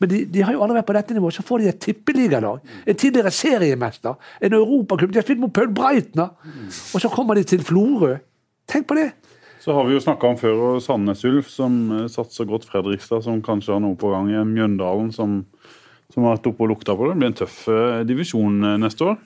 Men de, de har jo aldri vært på dette nivået. Så får de et tippeligalag. En tidligere seriemester. En europaklubb. De har spilt mot Paul Breitner. Og så kommer de til Florø. Tenk på det! Så har vi jo snakka om før og Sandnes Ulf, som eh, satser godt Fredrikstad, som kanskje har noe på gang. Mjøndalen, som, som har vært oppe og lukta på det. Det blir en tøff eh, divisjon eh, neste år.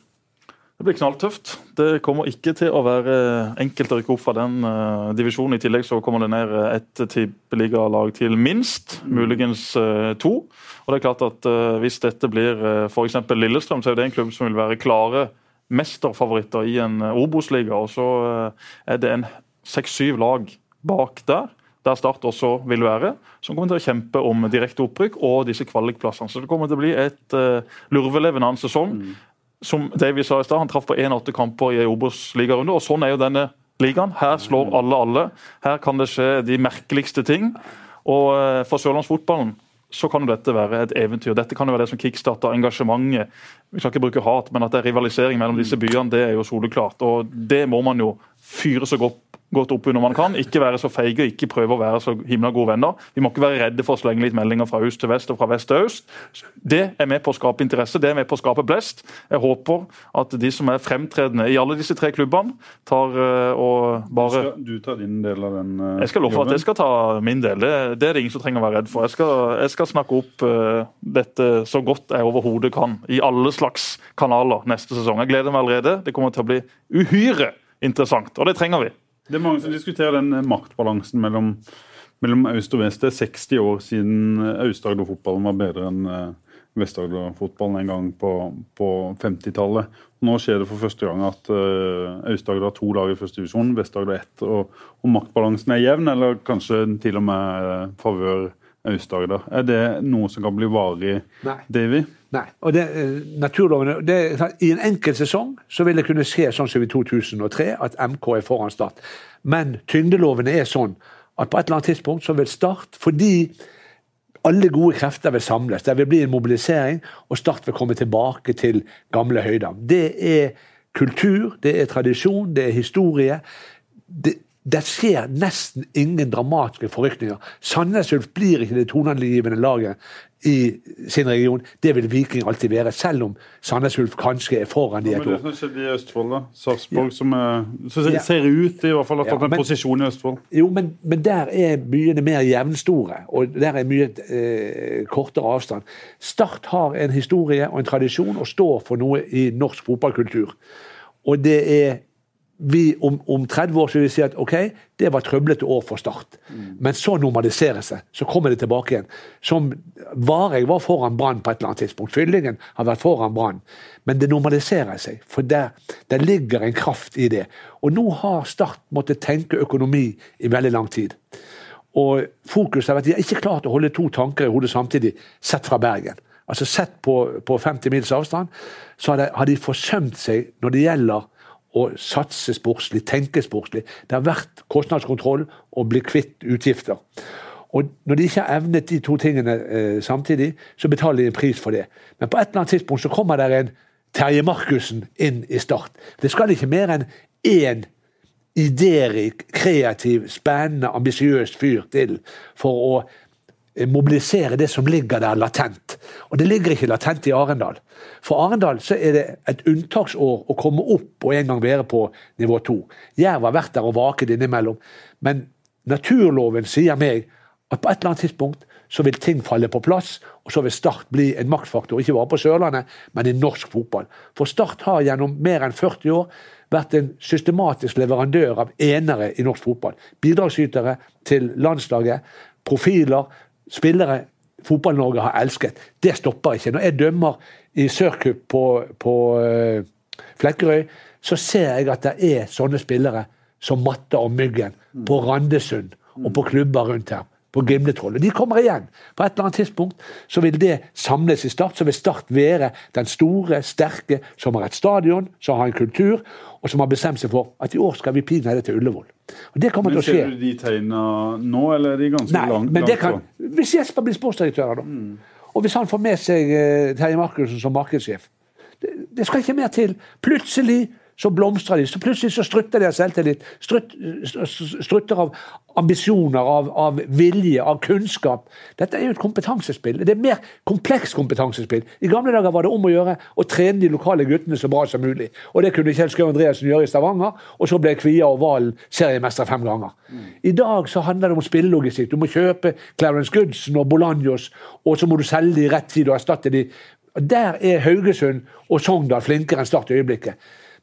Det blir knalltøft. Det kommer ikke til å være enkelt å rykke opp fra den uh, divisjonen. I tillegg så kommer det ned eh, ett tippeligalag til minst, muligens uh, to. Og det er klart at uh, Hvis dette blir uh, f.eks. Lillestrøm, så er det en klubb som vil være klare mesterfavoritter i en uh, Obos-liga. Og så er det en seks-syv lag bak der. Der Start også vil være, som kommer til å kjempe om direkte opprykk og disse kvalikplassene. Så det kommer til å bli et uh, lurveleven annen sesong som Davy sa i stad, han traff på 1-8 kamper i Obos-ligarunde. og Sånn er jo denne ligaen. Her slår alle alle. Her kan det skje de merkeligste ting. Og eh, For sørlandsfotballen så kan jo dette være et eventyr. Dette kan jo være det som kickstarter engasjementet. Vi skal ikke bruke hat, men at det er rivalisering mellom disse byene, det er jo soleklart. Og Det må man jo fyre så godt godt opp under man kan. Ikke være så feige, ikke prøve å være så himla gode venner. Vi må ikke være redde for å slenge litt meldinger fra øst til vest og fra vest til øst. Det er med på å skape interesse, det er med på å skape blest. Jeg håper at de som er fremtredende i alle disse tre klubbene, tar eh, og bare Skal du ta din del av den jobben? jeg skal love at jeg skal ta min del. Det, det er det ingen som trenger å være redd for. Jeg skal, jeg skal snakke opp uh, dette så godt jeg overhodet kan, i alle slags kanaler neste sesong. Jeg gleder meg allerede. Det kommer til å bli uhyre interessant, og det trenger vi. Det er mange som diskuterer den eh, maktbalansen mellom, mellom øst og vest. Det er 60 år siden eh, Aust-Agder-fotballen var bedre enn eh, Vest-Agder-fotballen en gang på, på 50-tallet. Nå skjer det for første gang at uh, Aust-Agder har to lag i første divisjon, Vest-Agder ett. Og, og maktbalansen er jevn, eller kanskje til og med favør Aust-Agder. Er det noe som kan bli varig, Nei. Davy? Nei. og det, eh, naturlovene, det, I en enkelt sesong så vil det kunne skje sånn som i 2003, at MK er foran Start. Men tyngdelovene er sånn at på et eller annet tidspunkt så vil Start, fordi alle gode krefter vil samles, det vil bli en mobilisering, og Start vil komme tilbake til gamle høyder. Det er kultur, det er tradisjon, det er historie. Det, det skjer nesten ingen dramatiske forrykninger. Sandnes Ulf blir ikke det toneangivende laget i sin region. Det vil Viking alltid være, selv om Sandnes Ulf kanskje er foran de et Men det skjedde i Østfold, da? Sarpsborg, som, er, ser, Ja. ser ut i hvert fall har Ja, fått en posisjon i Østfold. Jo, men, men der er byene mer jevnstore, og der er mye eh, kortere avstand. Start har en historie og en tradisjon og står for noe i norsk fotballkultur. Og det er vi om, om 30 år så vil vi si at ok, det var trøblete år for Start. Men så normaliseres det. Så kommer det tilbake igjen. Som Vareg var foran Brann på et eller annet tidspunkt. Fyllingen har vært foran Brann. Men det normaliserer seg, for der, der ligger en kraft i det. Og nå har Start måttet tenke økonomi i veldig lang tid. Og fokuset har vært, De har ikke klart å holde to tanker i hodet samtidig, sett fra Bergen. Altså Sett på, på 50 mils avstand, så har de, har de forsømt seg når det gjelder å satse sportslig, tenke sportslig. Det har vært kostnadskontroll og bli kvitt utgifter. Og Når de ikke har evnet de to tingene eh, samtidig, så betaler de en pris for det. Men på et eller annet tidspunkt så kommer det en Terje Markussen inn i Start. Det skal ikke mer enn én idérik, kreativ, spennende, ambisiøs fyr til for å mobilisere det som ligger der latent. Og det ligger ikke latent i Arendal. For Arendal så er det et unntaksår å komme opp og en gang være på nivå to. Jerv har vært der og vaket innimellom. Men naturloven sier meg at på et eller annet tidspunkt så vil ting falle på plass, og så vil Start bli en maktfaktor, ikke bare på Sørlandet, men i norsk fotball. For Start har gjennom mer enn 40 år vært en systematisk leverandør av enere i norsk fotball. Bidragsytere til landslaget, profiler, spillere Fotball-Norge har elsket. Det stopper ikke. Når jeg dømmer i Sørcup på, på uh, Flekkerøy, så ser jeg at det er sånne spillere som Matta og Myggen på Randesund og på klubber rundt her på Gimletrollet. De kommer igjen. På et eller annet tidspunkt så vil det samles i Start. Så vil Start være den store, sterke som har et stadion, som har en kultur, og som har bestemt seg for at i år skal vi pinadø til Ullevål. Og det kommer Men til å skje. Ser du de tegna nå, eller er de ganske Nei, langt? men det kan? Hvis Jesper blir sportsdirektør, da, og hvis han får med seg eh, Terje Markussen som markedssjef. Det, det skal ikke mer til. Plutselig så blomstrer de. så Plutselig så strutter de av selvtillit. Strutt, strutter av ambisjoner, av, av vilje, av kunnskap. Dette er jo et kompetansespill. Det er mer komplekst kompetansespill. I gamle dager var det om å gjøre å trene de lokale guttene så bra som mulig. Og det kunne Kjell Skau Andreassen gjøre i Stavanger, og så ble Kvia og Valen seriemester fem ganger. I dag så handler det om spillelogistikk. Du må kjøpe Clarence Goodson og Bolanjos, og så må du selge de i rett tid og erstatte de. Der er Haugesund og Sogndal flinkere enn Start i øyeblikket.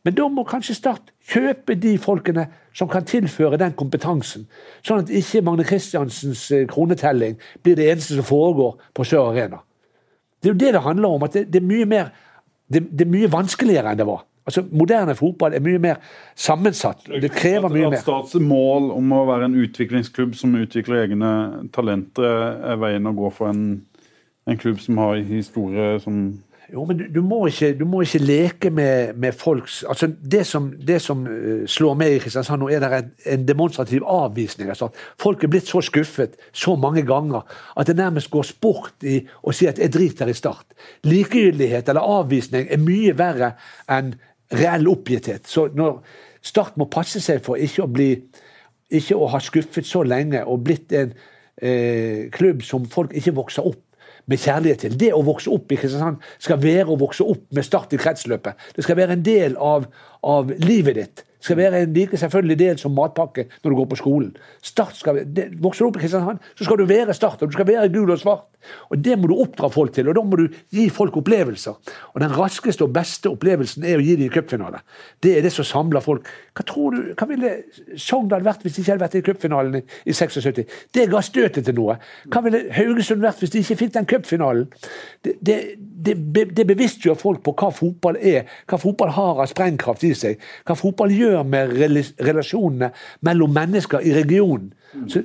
Men da må kanskje Start kjøpe de folkene som kan tilføre den kompetansen. Sånn at ikke Magne Kristiansens eh, kronetelling blir det eneste som foregår på Sør Arena. Det er jo det det handler om. at Det, det, er, mye mer, det, det er mye vanskeligere enn det var. Altså, Moderne fotball er mye mer sammensatt. Det krever mye At mer. Starts mål om å være en utviklingsklubb som utvikler egne talenter, er veien å gå for en, en klubb som har historie som Jo, men du, du, må ikke, du må ikke leke med, med folks altså Det som, det som eh, slår meg i Kristiansand nå, er det en, en demonstrativ avvisning. Altså. Folk er blitt så skuffet så mange ganger at det nærmest går sport i å si at 'jeg driter i Start'. Likegyldighet eller avvisning er mye verre enn reell oppgitthet. Så når Start må passe seg for ikke å bli ikke å ha skuffet så lenge og blitt en eh, klubb som folk ikke vokser opp med kjærlighet til. Det å vokse opp i Kristiansand skal være å vokse opp med Start i kretsløpet. Det skal være en del av, av livet ditt. Skal være en like selvfølgelig del som matpakke når du går på skolen. Start skal, det, Vokser du opp i Kristiansand, så skal du være Start, og du skal være gul og svart. Og Det må du oppdra folk til, og da må du gi folk opplevelser. Og Den raskeste og beste opplevelsen er å gi dem cupfinale. Det er det som samler folk. Hva tror du, hva ville Sogndal vært hvis de ikke hadde vært i cupfinalen i, i 76? Det ga støtet til noe. Hva ville Haugesund vært hvis de ikke fikk den cupfinalen? Det, det, det, det bevisstgjør folk på hva fotball er, hva fotball har av sprengkraft i seg, hva fotball gjør med relasjonene mellom mennesker i regionen. Så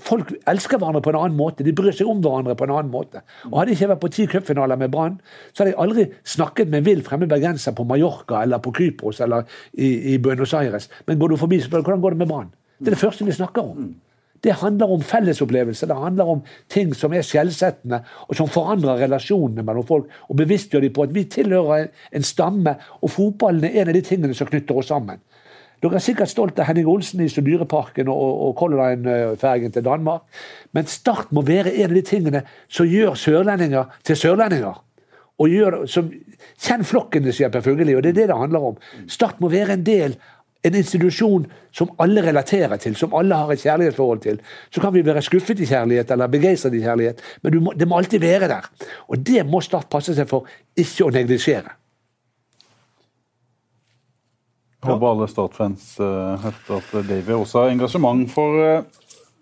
Folk elsker hverandre på en annen måte, de bryr seg om hverandre på en annen måte. Og Hadde jeg ikke vært på ti cupfinaler med Brann, så hadde jeg aldri snakket med vill fremmed bergenser på Mallorca eller på Kypros eller i, i Buenos Aires. Men går du forbi, så hvordan går det med Brann. Det er det første vi snakker om. Det handler om fellesopplevelser, det handler om ting som er skjellsettende, og som forandrer relasjonene mellom folk, og bevisstgjør dem på at vi tilhører en stamme, og fotballen er en av de tingene som knytter oss sammen. Dere er sikkert stolt av Henning Olsen i Dyreparken og, og Color Line-fergen til Danmark, men Start må være en av de tingene som gjør sørlendinger til sørlendinger. Og gjør, som, Kjenn flokkene, sier Per Fugelli, og det er det det handler om. Start må være en del en institusjon som alle relaterer til, som alle har et kjærlighetsforhold til. Så kan vi være skuffet i kjærlighet eller begeistret i kjærlighet, men må, det må alltid være der. Og det må Start passe seg for ikke å neglisjere. Håper alle Start-fans uh, hørte at Davy også har engasjement for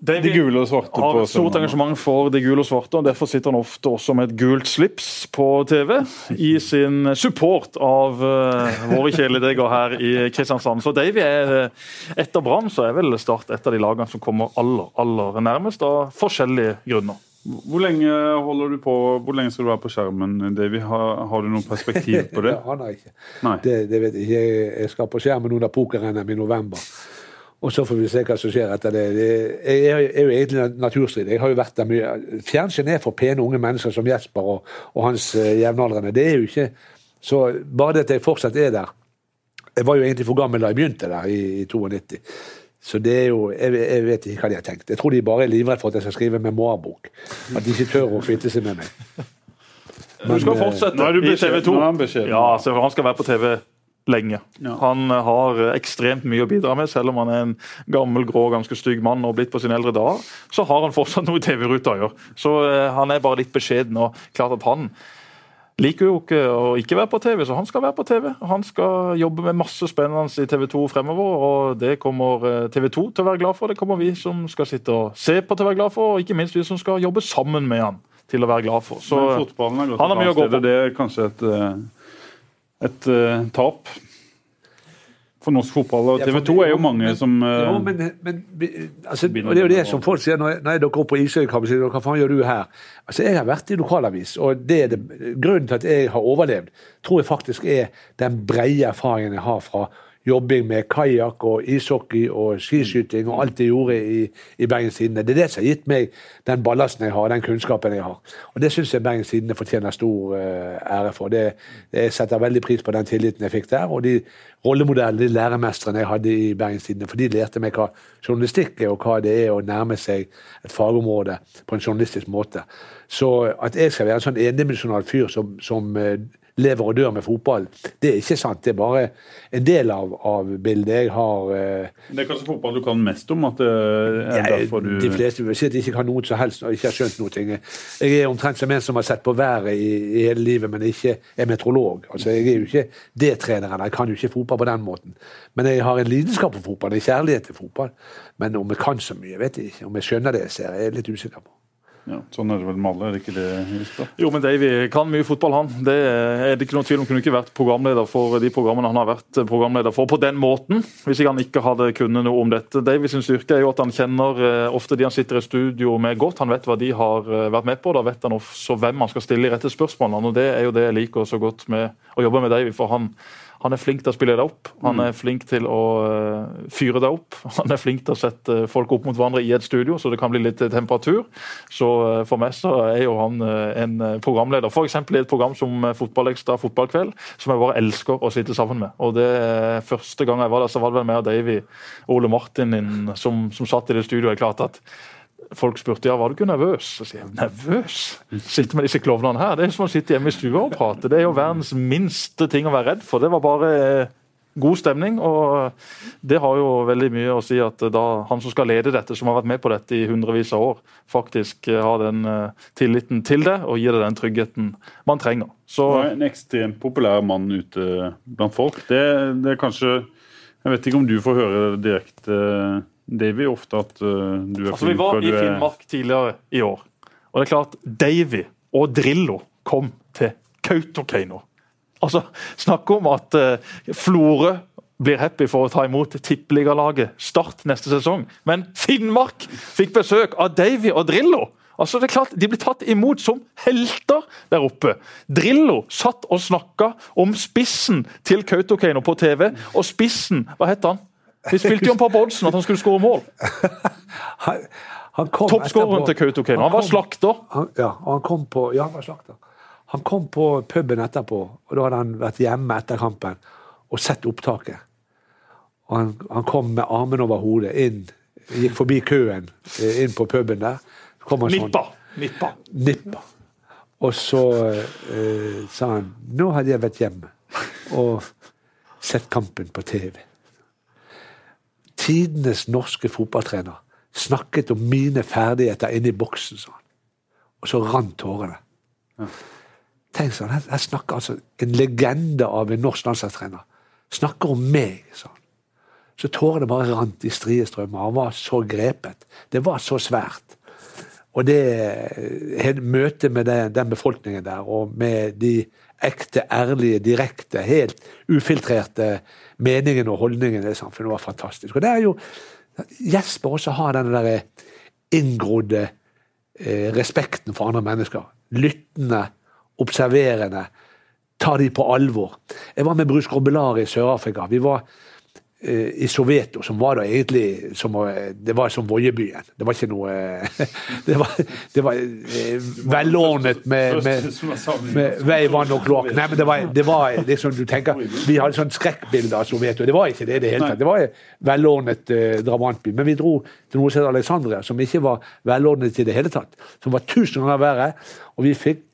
Davy de gule og svarte. har på et stort engasjement for de gule og svarte, og derfor sitter han ofte også med et gult slips på TV i sin support av uh, våre kjæledegger her i Kristiansand. Så Davy er eh, etter Brann så er vel Start et av de lagene som kommer aller, aller nærmest, av forskjellige grunner. Hvor lenge holder du på, hvor lenge skal du være på skjermen, Davy? Har, har du noe perspektiv på det? Det aner jeg ikke. Nei. Det, det vet jeg ikke. Jeg- Jeg skal på skjermen under poker-NM i november. Og så får vi se hva som skjer etter det. det jeg er jo egentlig naturstrid. Jeg har jo vært der mye. Fjernsyn er for pene unge mennesker som Jesper og, og hans eh, jevnaldrende. Det er jo ikke Så bare det at jeg fortsatt er der Jeg var jo egentlig for gammel da jeg begynte der, i, i 92. Så det er jo, jeg, jeg, vet ikke hva de har tenkt. Jeg tror de bare er livredde for at jeg skal skrive memoarbok. At de ikke tør å kvitte seg med meg. Du skal eh, fortsette i. TV 2. Nå er han beskjeden. Ja, så han skal være på TV lenge. Ja. Han eh, har eh, ekstremt mye å bidra med, selv om han er en gammel, grå, ganske stygg mann og blitt på sine eldre dager. Så har han fortsatt noe i TV-ruta å gjøre. Så eh, han er bare litt beskjeden. og klart at han liker jo ikke å ikke være på TV, så han skal være på TV. Han skal jobbe med masse spennende i TV 2 fremover, og det kommer TV 2 til å være glad for. Det kommer vi som skal sitte og se på til å være glad for, og ikke minst vi som skal jobbe sammen med han til å være glad for. Så Men fotballen har gått et mye å annet gå sted, på. og det er kanskje et, et uh, tap for norsk fotball. Og TV 2 er jo mange men- som uh, Jo, men, men altså, og Det er jo det som folk sier når når jeg dukker opp på Isøykamp. sier Hva faen gjør du her? Altså, Jeg har vært i lokalavis, og det er det, grunnen til at jeg har overlevd, tror jeg faktisk er den brede erfaringen jeg har fra jobbing med kajakk og ishockey og skiskyting og alt jeg gjorde i, i Bergens Tidende. Det er det som har gitt meg den ballasten jeg har, den kunnskapen jeg har. Og det syns jeg Bergens Tidende fortjener stor uh, ære for. Det, jeg setter veldig pris på den tilliten jeg fikk der, og de rollemodellene, de læremestrene jeg hadde i Bergens Tidende. For de lærte meg hva journalistikk er, og hva det er å nærme seg et fagområde på en journalistisk måte. Så at jeg skal være en sånn endimensjonal fyr som, som eh, lever og dør med fotball, det er ikke sant. Det er bare en del av, av bildet. Jeg har eh, Det er kanskje fotball du kan mest om? at det er jeg, derfor du... De fleste vil si at de ikke kan noe som helst og ikke har skjønt noe. Jeg er omtrent som en som har sett på været i, i hele livet, men ikke er meteorolog. Altså, jeg er jo ikke det treneren. Jeg kan jo ikke fotball på den måten. Men jeg har en lidenskap for fotball, en kjærlighet til fotball. Men om jeg kan så mye, vet jeg ikke. Om jeg skjønner det jeg ser, jeg er litt usikker på. Ja, sånn er det vel med alle, er det ikke det? Jo, men Davy kan mye fotball, han. Det er det ikke noen tvil om. Kunne ikke vært programleder for de programmene han har vært programleder for på den måten, hvis ikke han ikke hadde kunnet noe om dette. Davy sin styrke er jo at han kjenner eh, ofte de han sitter i studio med godt. Han vet hva de har eh, vært med på. Da vet han også hvem han skal stille de rette spørsmålene. og Det er jo det jeg liker så godt med å jobbe med Davy, for han han er flink til å spille deg opp. Han er flink til å eh, fyre deg opp. Han er flink til å sette folk opp mot hverandre i et studio, så det kan bli litt temperatur. Så eh, for meg så er jo han eh, en programleder. F.eks. i et program som Fotballekstra fotballkveld, som jeg bare elsker å sitte sammen med. Og det Første gang jeg var der, så var det vel meg og Davy, Ole Martin, din som, som satt i det studioet. klart at Folk spurte ja, var du ikke nervøs. Så sier jeg nervøs? Sitte med disse klovnene her, det er som å sitte hjemme i stua og prate. Det er jo verdens minste ting å være redd for. Det var bare eh, god stemning, og det har jo veldig mye å si at da han som skal lede dette, som har vært med på dette i hundrevis av år, faktisk eh, har den eh, tilliten til det og gir det den tryggheten man trenger. Så en ekstremt populær mann ute blant folk. Det, det er kanskje Jeg vet ikke om du får høre det direkte, Davy, ofte at uh, du er Altså, Vi var i Finnmark tidligere i år. Og det er klart, Davy og Drillo kom til Kautokeino. Altså, Snakk om at uh, Florø blir happy for å ta imot tippeligalaget Start neste sesong. Men Finnmark fikk besøk av Davy og Drillo! Altså, det er klart, De blir tatt imot som helter der oppe. Drillo satt og snakka om spissen til Kautokeino på TV. Og spissen, hva het han? Vi spilte jo om på Bodsen at han skulle skåre mål. Han, han Toppskåreren til Kautokeino. Han var slakter. Han, ja, han kom på Ja, han var slakter. Han kom på puben etterpå, og da hadde han vært hjemme etter kampen og sett opptaket. Og han, han kom med armene over hodet inn, gikk forbi køen eh, inn på puben der. Så kom han sånn, Nippa. Nippa. Nippa. Og så eh, sa han Nå hadde jeg vært hjemme og sett kampen på TV. Tidenes norske fotballtrener snakket om mine ferdigheter inne i boksen, sa han. Og så rant tårene. Tenk sånn, her, her snakker altså en legende av en norsk landslagstrener. Snakker om meg, sa han. Så tårene bare rant i strie strømmer. Han var så grepet. Det var så svært. Og det he- møtet med den, den befolkningen der, og med de ekte, ærlige, direkte, helt ufiltrerte meningene og holdningene i samfunnet, var fantastisk. Og det er jo Jesper også har den der inngrodde eh, respekten for andre mennesker. Lyttende, observerende. Ta de på alvor. Jeg var med Bruce Grobelar i Sør-Afrika. Vi var eh, i Soveto, som var da egentlig som, Det var som Voiebyen. Det var ikke noe eh, Det var, det var eh, velordnet med, med, med vei, vann og kloakk. Nei, men det var, det var liksom du tenker, Vi hadde sånn skrekkbilde av Soveto. Det var ikke det i det hele tatt. Det var en velordnet eh, drabantby. Men vi dro til noe som het Alexandria, som ikke var velordnet i det hele tatt. Som var tusen ganger verre. Og vi fikk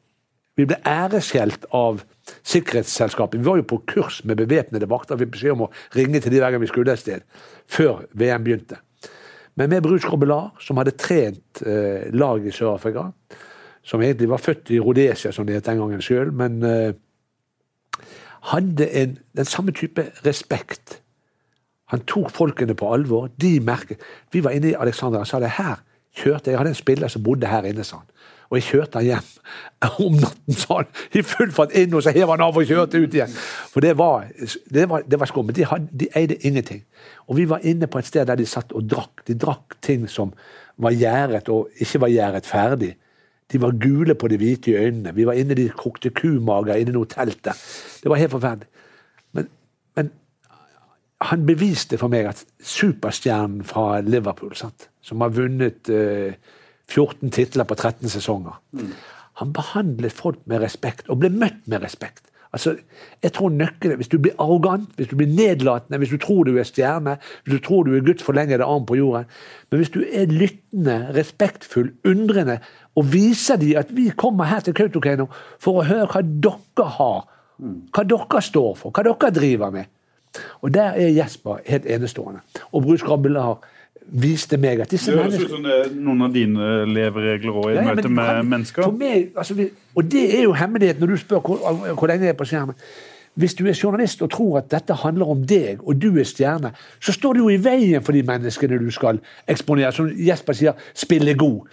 vi ble æreskjelt av sikkerhetsselskapet. Vi var jo på kurs med bevæpnede vakter. Vi fikk beskjed om å ringe til de hver gang vi skulle et sted, før VM begynte. Men med Bruce Robbelar, som hadde trent eh, lag i Sør-Afrika, som egentlig var født i Rhodesia, som det het den gangen sjøl, men eh, hadde en, den samme type respekt. Han tok folkene på alvor. De merket Vi var inne i Alexander og sa det her kjørte. Jeg hadde en spiller som bodde her inne, sa han. Og jeg kjørte han hjem om natten, han, i full fart inn, og så hev han av og kjørte ut igjen. For det var, det var, var skummelt. De, de eide ingenting. Og vi var inne på et sted der de satt og drakk. De drakk ting som var gjæret og ikke var gjæret ferdig. De var gule på de hvite i øynene. Vi var inne, de kokte kumager inne i noe telt der. Det var helt forferdelig. Men, men han beviste for meg at superstjernen fra Liverpool, sant? som har vunnet eh, 14 titler på 13 sesonger Han behandlet folk med respekt, og ble møtt med respekt. Altså, jeg tror nøkkelen, Hvis du blir arrogant, hvis du blir nedlatende, hvis du tror du er stjerne, hvis du tror du er Guds forlengede arm på jorden Men hvis du er lyttende, respektfull, undrende, og viser dem at vi kommer her til Kautokeino for å høre hva dere har, hva dere står for, hva dere driver med og der er Jesper helt enestående. Og Bruce Grabbelar viste meg at disse Det høres ut som det er noen av dine leveregler òg i Ja, ja, møte med han- mennesker. Meg, altså, og det er jo hemmeligheten når du spør hvor, hvor lenge jeg er på skjermen. Hvis du er journalist og tror at dette handler om deg, og du er stjerne, så står du jo i veien for de menneskene du skal eksponere. Som Jesper sier, spille god.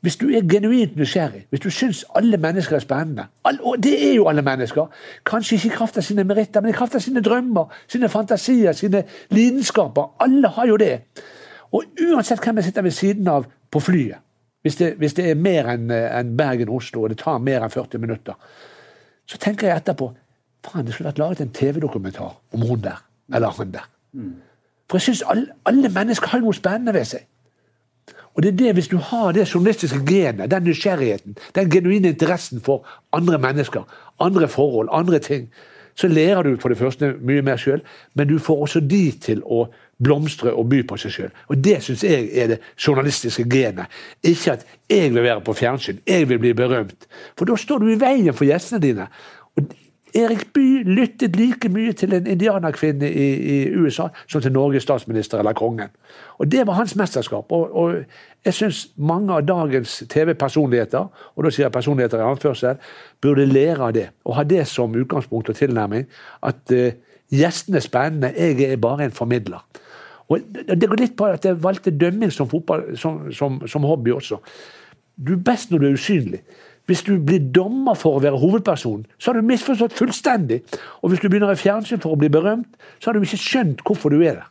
Hvis du er genuint nysgjerrig, hvis du syns alle mennesker er spennende Og det er jo alle mennesker. Kanskje ikke i kraft av sine meritter, men i kraft av sine drømmer, sine fantasier, sine lidenskaper. Alle har jo det. Og uansett hvem jeg sitter ved siden av på flyet, hvis det, hvis det er mer enn en Bergen-Oslo, og det tar mer enn 40 minutter, så tenker jeg etterpå Faen, det skulle vært laget en TV-dokumentar om hun der, eller han der. For jeg syns alle, alle mennesker har noe spennende ved seg. Og det er det, Hvis du har det journalistiske genet, den nysgjerrigheten, den genuine interessen for andre mennesker, andre forhold, andre ting, så lærer du for det første mye mer sjøl, men du får også de til å blomstre og by på seg sjøl. Og det syns jeg er det journalistiske genet. Ikke at jeg vil være på fjernsyn, jeg vil bli berømt. For da står du i veien for gjestene dine. Og Erik Bye lyttet like mye til en indianerkvinne i, i USA som til Norges statsminister eller kongen. Og Det var hans mesterskap. Og, og jeg syns mange av dagens TV-personligheter, og da sier jeg personligheter i anførsel, burde lære av det. Og ha det som utgangspunkt og tilnærming. At uh, gjestene er spennende, jeg er bare en formidler. Og det går litt på at jeg valgte dømming som, fotball, som, som, som hobby også. Du er best når du er usynlig. Hvis du blir dommer for å være hovedperson, så har du misforstått fullstendig. Og hvis du begynner i fjernsyn for å bli berømt, så har du ikke skjønt hvorfor du er der.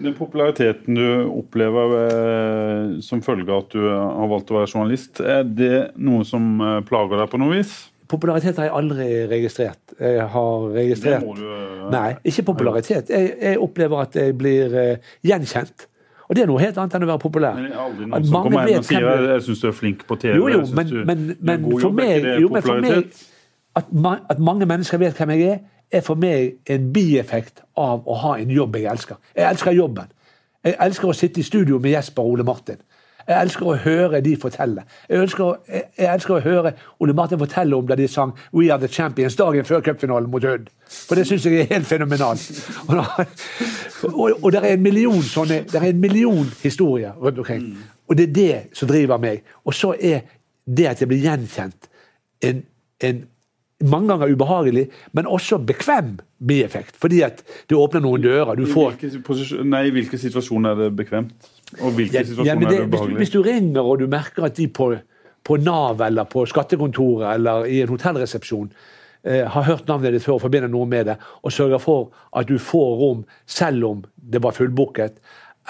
Den populariteten du opplever eh, som følge av at du har valgt å være journalist, er det noe som eh, plager deg på noe vis? Popularitet har jeg aldri registrert. Jeg har registrert du eh, Nei, ikke popularitet. Jeg, jeg opplever at jeg blir uh, gjenkjent. Og det er noe helt annet enn å være populær. Men det er aldri noen som kommer inn og sier jeg, jeg syns du er flink på TV. Jo, jo, men, du men, men for jobb. Meg, jo, men for meg at, ma at mange mennesker vet hvem jeg er, er for meg en bieffekt av å ha en jobb jeg elsker. Jeg elsker jobben. Jeg elsker å sitte i studio med Jesper og Ole Martin. Jeg elsker å høre de fortelle. Jeg å, jeg, jeg elsker å høre Ole Martin fortelle om da de sang 'We Are The Champions' dagen før cupfinalen mot Hødd. For det syns jeg er helt fenomenalt. Og, da, og, og det er en million sånne, det er en million historier rundt omkring. Og det er det som driver meg. Og så er det at jeg blir gjenkjent, en, en mange ganger ubehagelig, men også bekvem bieffekt. Fordi at det åpner noen dører. Du I får hvilke, posisjon- nei, I hvilke situasjoner er det bekvemt? Og hvilke ja, situasjoner ja, det, er det hvis, du, ubehagelig? hvis du ringer og du merker at de på, på Nav eller på skattekontoret eller i en hotellresepsjon eh, har hørt navnet ditt før og forbinder noe med det, og sørger for at du får rom selv om det var fullbooket,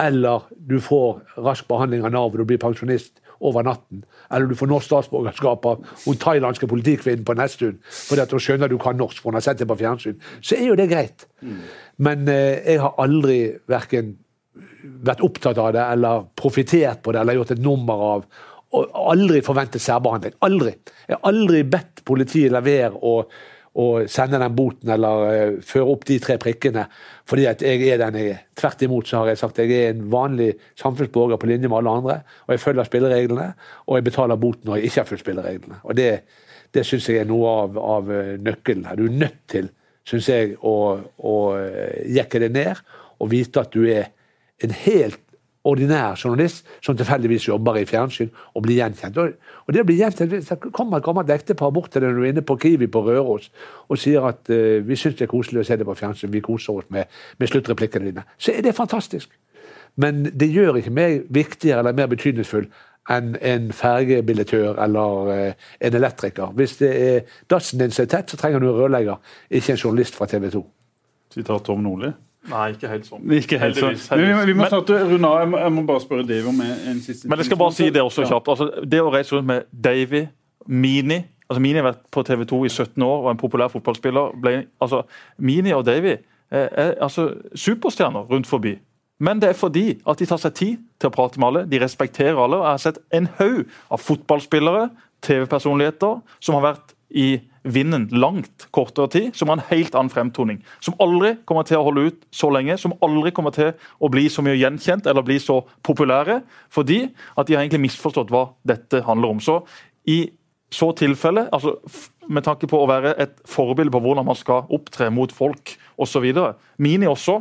eller du får rask behandling av Nav og du blir pensjonist over natten. Eller du får norsk statsborgerskap av hun thailandske politikvinnen på Nesttun fordi at hun skjønner du kan norsk, for hun har sett det på fjernsyn. Så er jo det greit. Men eh, jeg har aldri verken vært opptatt av det eller profitert på det eller gjort et nummer av og aldri forventet særbehandling. Aldri. Jeg har aldri bedt politiet levere og, og sende den boten eller uh, føre opp de tre prikkene fordi at jeg er den jeg er. Tvert imot så har jeg sagt at jeg er en vanlig samfunnsborger på linje med alle andre. Og jeg følger spillereglene, og jeg betaler boten når jeg ikke har fulgt spillereglene. Og det, det syns jeg er noe av, av eh, nøkkelen her. Du er nødt til, syns jeg, å, å eh, jekke det ned og vite at du er en helt ordinær journalist som tilfeldigvis jobber i fjernsyn og blir gjenkjent. Og, det å bli gjenkjent, så kommer et gammelt ektepar bort til deg når du er inne på Kiwi på Røros og sier at uh, vi syns det er koselig å se det på fjernsyn, vi koser oss med, med sluttreplikkene dine. Så er det fantastisk. Men det gjør ikke meg viktigere eller mer betydningsfull enn en fergebillettør eller uh, en elektriker. Hvis det er dassen din som er tett, så trenger du en rørlegger, ikke en journalist fra TV 2. Sitat Tom Nordli. Nei, ikke helt sånn. Ikke helt sånn. Heldigvis, Men vi, må- vi må snart runde av. Jeg må, bare spørre Dave om en, siste Men jeg skal bare si det også kjapt. Altså, det å reise rundt med Davy, Mini altså Mini har vært på TV 2 i 17 år og er en populær fotballspiller. Ble, altså, Mini og Davy er, er altså superstjerner rundt forbi. Men det er fordi at de tar seg tid til å prate med alle. De respekterer alle. og Jeg har sett en haug av fotballspillere, TV-personligheter, som har vært i vinden langt kortere tid, som har en helt annen fremtoning. Som aldri kommer til å holde ut så lenge, som aldri kommer til å bli så mye gjenkjent eller bli så populære, fordi at de har egentlig misforstått hva dette handler om. Så i så tilfelle, altså med tanke på å være et forbilde på hvordan man skal opptre mot folk osv. Mini også,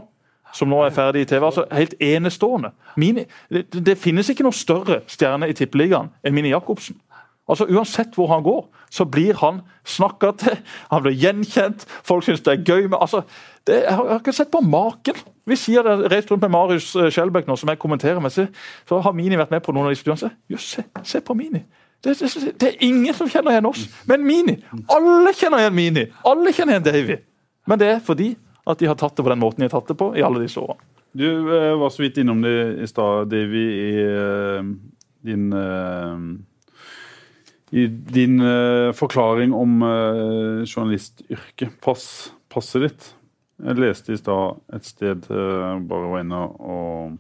som nå er ferdig i TV. altså Helt enestående. Mini, det, det finnes ikke noe større stjerne i Tippeligaen enn Mini Jacobsen. Altså Uansett hvor han går, så blir han snakka til, han blir gjenkjent, folk syns det er gøy. Men altså, det, jeg, har, jeg har ikke sett på maken. Vi sier det, reist rundt med Marius eh, Skjelbæk nå, som jeg kommenterer med, så, så har Mini vært med på noen av de studiene. Jøss, se, se på Mini. Det, det, det er ingen som kjenner igjen oss, men Mini. Alle kjenner igjen Mini. Alle kjenner igjen Davy. Men det er fordi at de har tatt det på den måten de har tatt det på i alle disse årene. Du eh, var så vidt innom det i stad, Davy, i eh, din I din uh, forklaring om uh, journalistyrket. Pass, passet ditt. Jeg leste i stad et sted, uh, bare var inne og,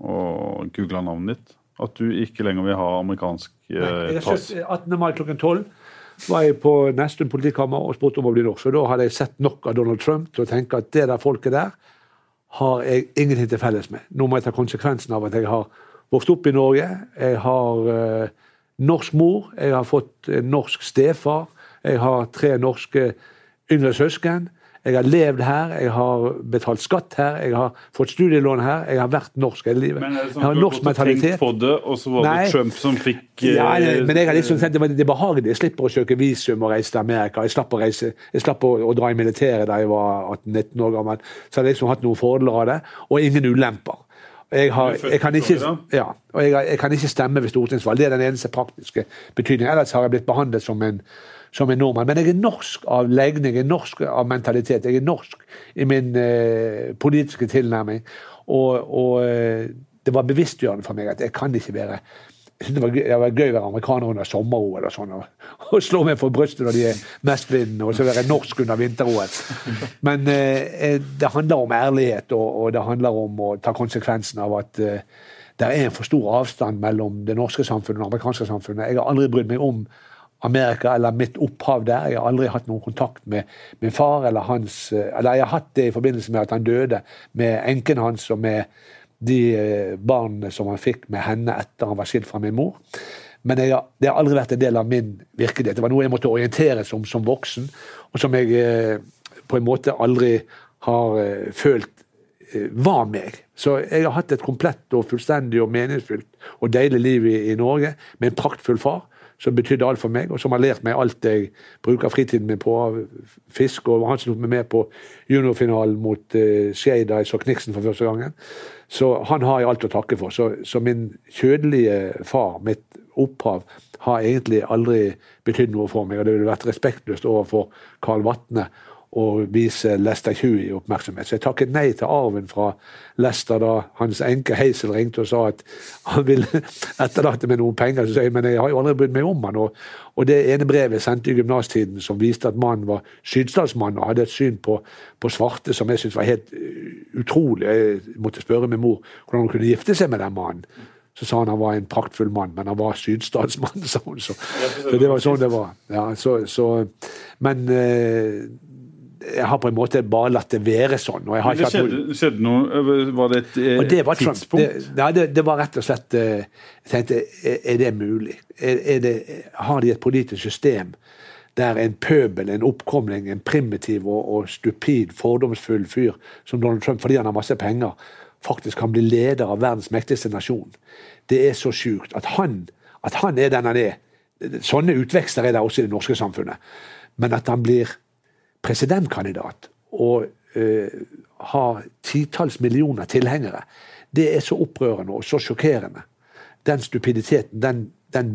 og googla navnet ditt, at du ikke lenger vil ha amerikansk Nei, pass. 18. mai klokken 12 var jeg på nesten politikammer og spurte om å bli norsk. Og da hadde jeg sett nok av Donald Trump til å tenke at det der folket der har jeg ingenting til felles med. Nå må jeg ta konsekvensen av at jeg har vokst opp i Norge. Jeg har eh, norsk mor, jeg har fått en norsk stefar, jeg har tre norske yngre søsken. Jeg har levd her, jeg har betalt skatt her, jeg har fått studielån her. Jeg har vært norsk hele livet. Men er det sånn at du har og tenkt på det, og så var Nei. det Trump som fikk eh, Ja, men jeg har liksom tenkt det det er behagelig. Jeg slipper å søke visum og reise til Amerika. Jeg slapp å, reise, jeg slapp å, å dra i militæret da jeg var 18-19 år gammel. Så jeg har liksom hatt noen fordeler av det, og ingen ulemper. Jeg, har, jeg, kan ikke, ja, og jeg, jeg kan ikke stemme ved stortingsvalg. Det er den eneste praktiske betydningen. Ellers har jeg blitt behandlet som en, som en nordmann. Men jeg er norsk av legning, jeg er norsk av mentalitet. Jeg er norsk i min eh, politiske tilnærming. Og, og eh, det var bevisstgjørende for meg at jeg kan ikke være det var, gøy, det var gøy å være amerikaner under sommer-OL og sånn, og, og slå meg for brystet når de er mestvinnende, og så være norsk under vinter-OL. Men eh, det handler om ærlighet, og, og det handler om å ta konsekvensen av at eh, det er en for stor avstand mellom det norske samfunnet og det amerikanske samfunnet. Jeg har aldri brydd meg om Amerika eller mitt opphav der. Jeg har aldri hatt noen kontakt med min far eller hans eh, Eller jeg har hatt det i forbindelse med at han døde, med enken hans og med de eh, barna som han fikk med henne etter han var skilt fra min mor. Men jeg det har aldri vært en del av min virkelighet. Det var noe jeg måtte orienteres om som voksen, og som jeg eh, på en måte aldri har eh, følt var meg. Så jeg har hatt et komplett og fullstendig og meningsfylt og deilig liv i, i Norge med en praktfull far som betydde alt for meg, og som har lært meg alt jeg bruker fritiden min på fisk. Og han som tok meg med på juniorfinalen mot uh, Skeida. da jeg så Kniksen for første gangen. Så han har jeg alt å takke for. Så, så min kjødelige far, mitt opphav, har egentlig aldri betydd noe for meg. Og det ville vært respektløst overfor Karl Vatne å vise Lester Huey oppmerksomhet. Så jeg takket nei til arven fra Lester da hans enke Hazel ringte og sa at han ville etterlate meg noen penger. Så sa jeg men jeg har jo aldri brydd meg om han. Og, og det ene brevet jeg sendte i gymnastiden som viste at mannen var sydstatsmann og hadde et syn på, på svarte som jeg syntes var helt uh, utrolig. Jeg måtte spørre min mor hvordan hun kunne gifte seg med den mannen. Så sa han han var en praktfull mann, men han var sydstatsmann, sa hun. Så, så det var sånn det var. Ja, så, så, men eh, jeg har på en måte bare latt det være sånn. og jeg har Det ikke hatt skjedde, noe... skjedde noe Var det et eh, det var Trump. tidspunkt? Det, ja, det, det var rett og slett eh, Jeg tenkte, er, er det mulig? Er, er det, har de et politisk system der en pøbel, en oppkomling, en primitiv og, og stupid, fordomsfull fyr som Donald Trump, fordi han har masse penger, faktisk kan bli leder av verdens mektigste nasjon? Det er så sjukt at han, at han er den han er. Sånne utvekster er det også i det norske samfunnet. Men at han blir presidentkandidat og ha har titalls millioner tilhengere, det er så opprørende og så sjokkerende. Den stupiditeten, den, den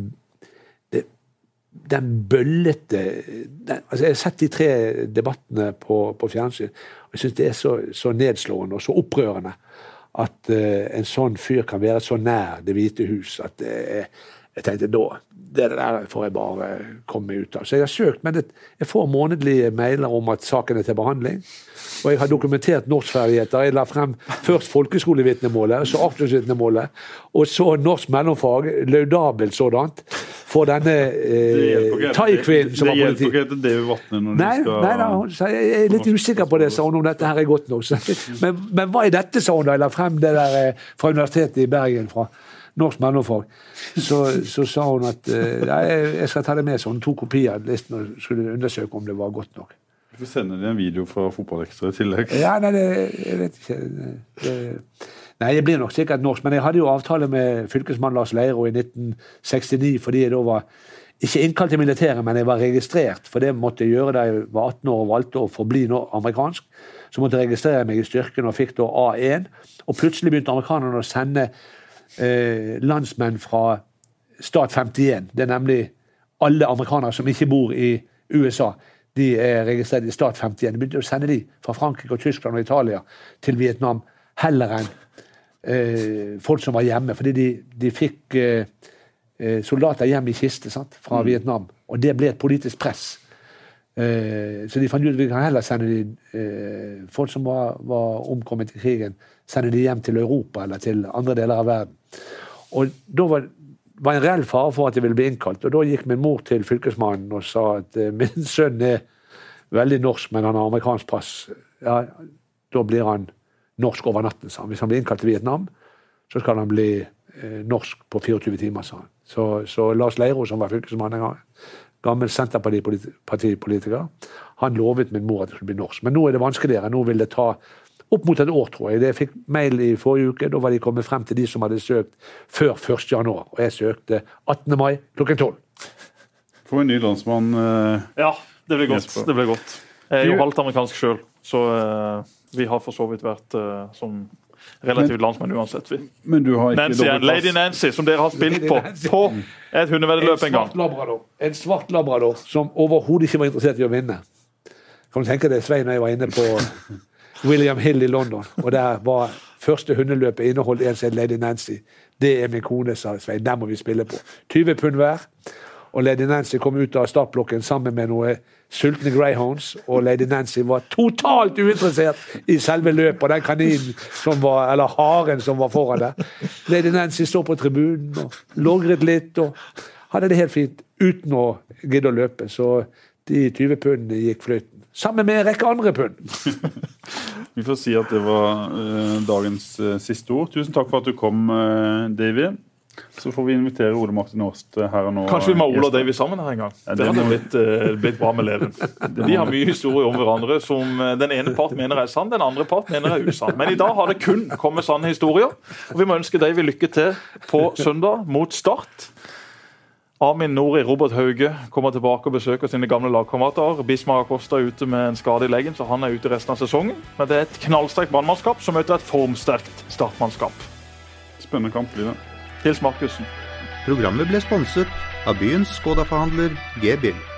den bøllete den, altså Jeg har sett de tre debattene på, på fjernsyn, og jeg syns det er så, så nedslående og så opprørende at uh, en sånn fyr kan være så nær Det hvite hus at eh, jeg tenkte da Det der får jeg bare komme meg ut av. Så jeg har søkt, men jeg får månedlige mailer om at saken er til behandling. Og jeg har dokumentert norskferdigheter. Jeg la frem først folkeskolevitnemålet, så aktivitetsvitnemålet, og så norsk mellomfag, laudabelt sådant, for denne eh, thaikvinnen som var Det hjelper politi. ikke til Davy Vatne når Nei, de skal nei da, hun sa jeg er litt usikker på det, sa hun, om dette her er godt nok. Så, men, men hva er dette, sa hun da jeg la frem det der eh, fra Universitetet i Bergen, fra norsk mellomfag. Så, så sa hun at eh, nei, jeg skal ta det med, så hun tok kopi av listen og skulle undersøke om det var godt nok. Du sender sende deg en video fra Fotballekstra i tillegg. Ja, nei, det, jeg vet ikke. Det, nei, jeg blir nok sikkert norsk, men jeg hadde jo avtale med fylkesmann Lars Leiro i 1969 fordi jeg da var ikke innkalt til militæret, men jeg var registrert. For det måtte jeg gjøre da jeg var 18 år og valgte å forbli amerikansk. Så måtte jeg registrere meg i styrken og fikk da A1. Og plutselig begynte amerikanerne å sende eh, landsmenn fra stat 51. Det er nemlig alle amerikanere som ikke bor i USA. De er registrert i stat 51. De begynte å sende de fra Frankrike, og Tyskland og Italia til Vietnam heller enn eh, folk som var hjemme. Fordi de, de fikk eh, eh, soldater hjem i kiste sant, fra Vietnam. Og det ble et politisk press. Eh, så de fant ut at vi kan heller sende de, eh, folk som var, var omkommet i krigen, sende de hjem til Europa eller til andre deler av verden. Og da var var en reell fare for at jeg ville bli innkalt. Og da gikk min mor til fylkesmannen og sa at eh, min sønn er veldig norsk, men han har amerikansk pass. Ja, da blir han norsk over natten, sa han. Hvis han blir innkalt til Vietnam, så skal han bli eh, norsk på 24 timer, sa han. Så, så Lars Leiro, som var fylkesmann en gang, gammel Senterpartipolitiker, han lovet min mor at det skulle bli norsk. Men nå er det vanskeligere. Nå vil det ta opp mot et år, tror jeg. Det jeg fikk mail i forrige uke. Da var de kommet frem til de som hadde søkt før 1. januar. Og jeg søkte 18. mai klokken 12. Få en ny landsmann. eh, Ja, det blir godt. Det blir godt. Jeg er jo halvt amerikansk sjøl, så eh, vi har for så vidt vært eh, som relativt landsmenn uansett. vi. Men du har ikke Nancy. Lady Nancy, som dere har spilt Lady på Nancy. på et hundeveddeløp en gang. labrador. En svart labrador som overhodet ikke var interessert i å vinne. Kan du tenke deg, Svein og jeg var inne på William Hill i London, og der var første hundeløpet inneholdt en som Lady Nancy. Det er min kone, sa Svein. Den må vi spille på. 20 pund hver. Og Lady Nancy kom ut av startblokken sammen med noen sultne greyhounds, og Lady Nancy var totalt uinteressert i selve løpet og den kaninen som var, eller haren som var foran der. Lady Nancy står på tribunen og logret litt og hadde det helt fint uten å gidde å løpe. Så de 20 pundene gikk fløyten. Sammen med en rekke andre pund. Vi får si at det var uh, dagens uh, siste ord. Tusen takk for at du kom, uh, Davy. Så får vi invitere Ole Martin Aast her og nå. Kanskje vi må ha Ole og. Davy sammen her en gang. Ja, det det hadde må blitt, uh, blitt bra med Leven. De har mye historie om hverandre som den ene part mener er sann, den andre part mener er usann. Men i dag har det kun kommet sanne historier. Og vi må ønske Davy lykke til på søndag mot Start. Armin Nori, Robert Hauge kommer tilbake og besøker sine gamle lagkamerater. Bismar Acosta er ute med en skade i leggen, så han er ute resten av sesongen. Men det er et knallsterkt brannmannskap som møter et formsterkt startmannskap. Spennende kamp blir det. Hils Markussen. Programmet ble sponset av byens Skoda-forhandler G-Bill.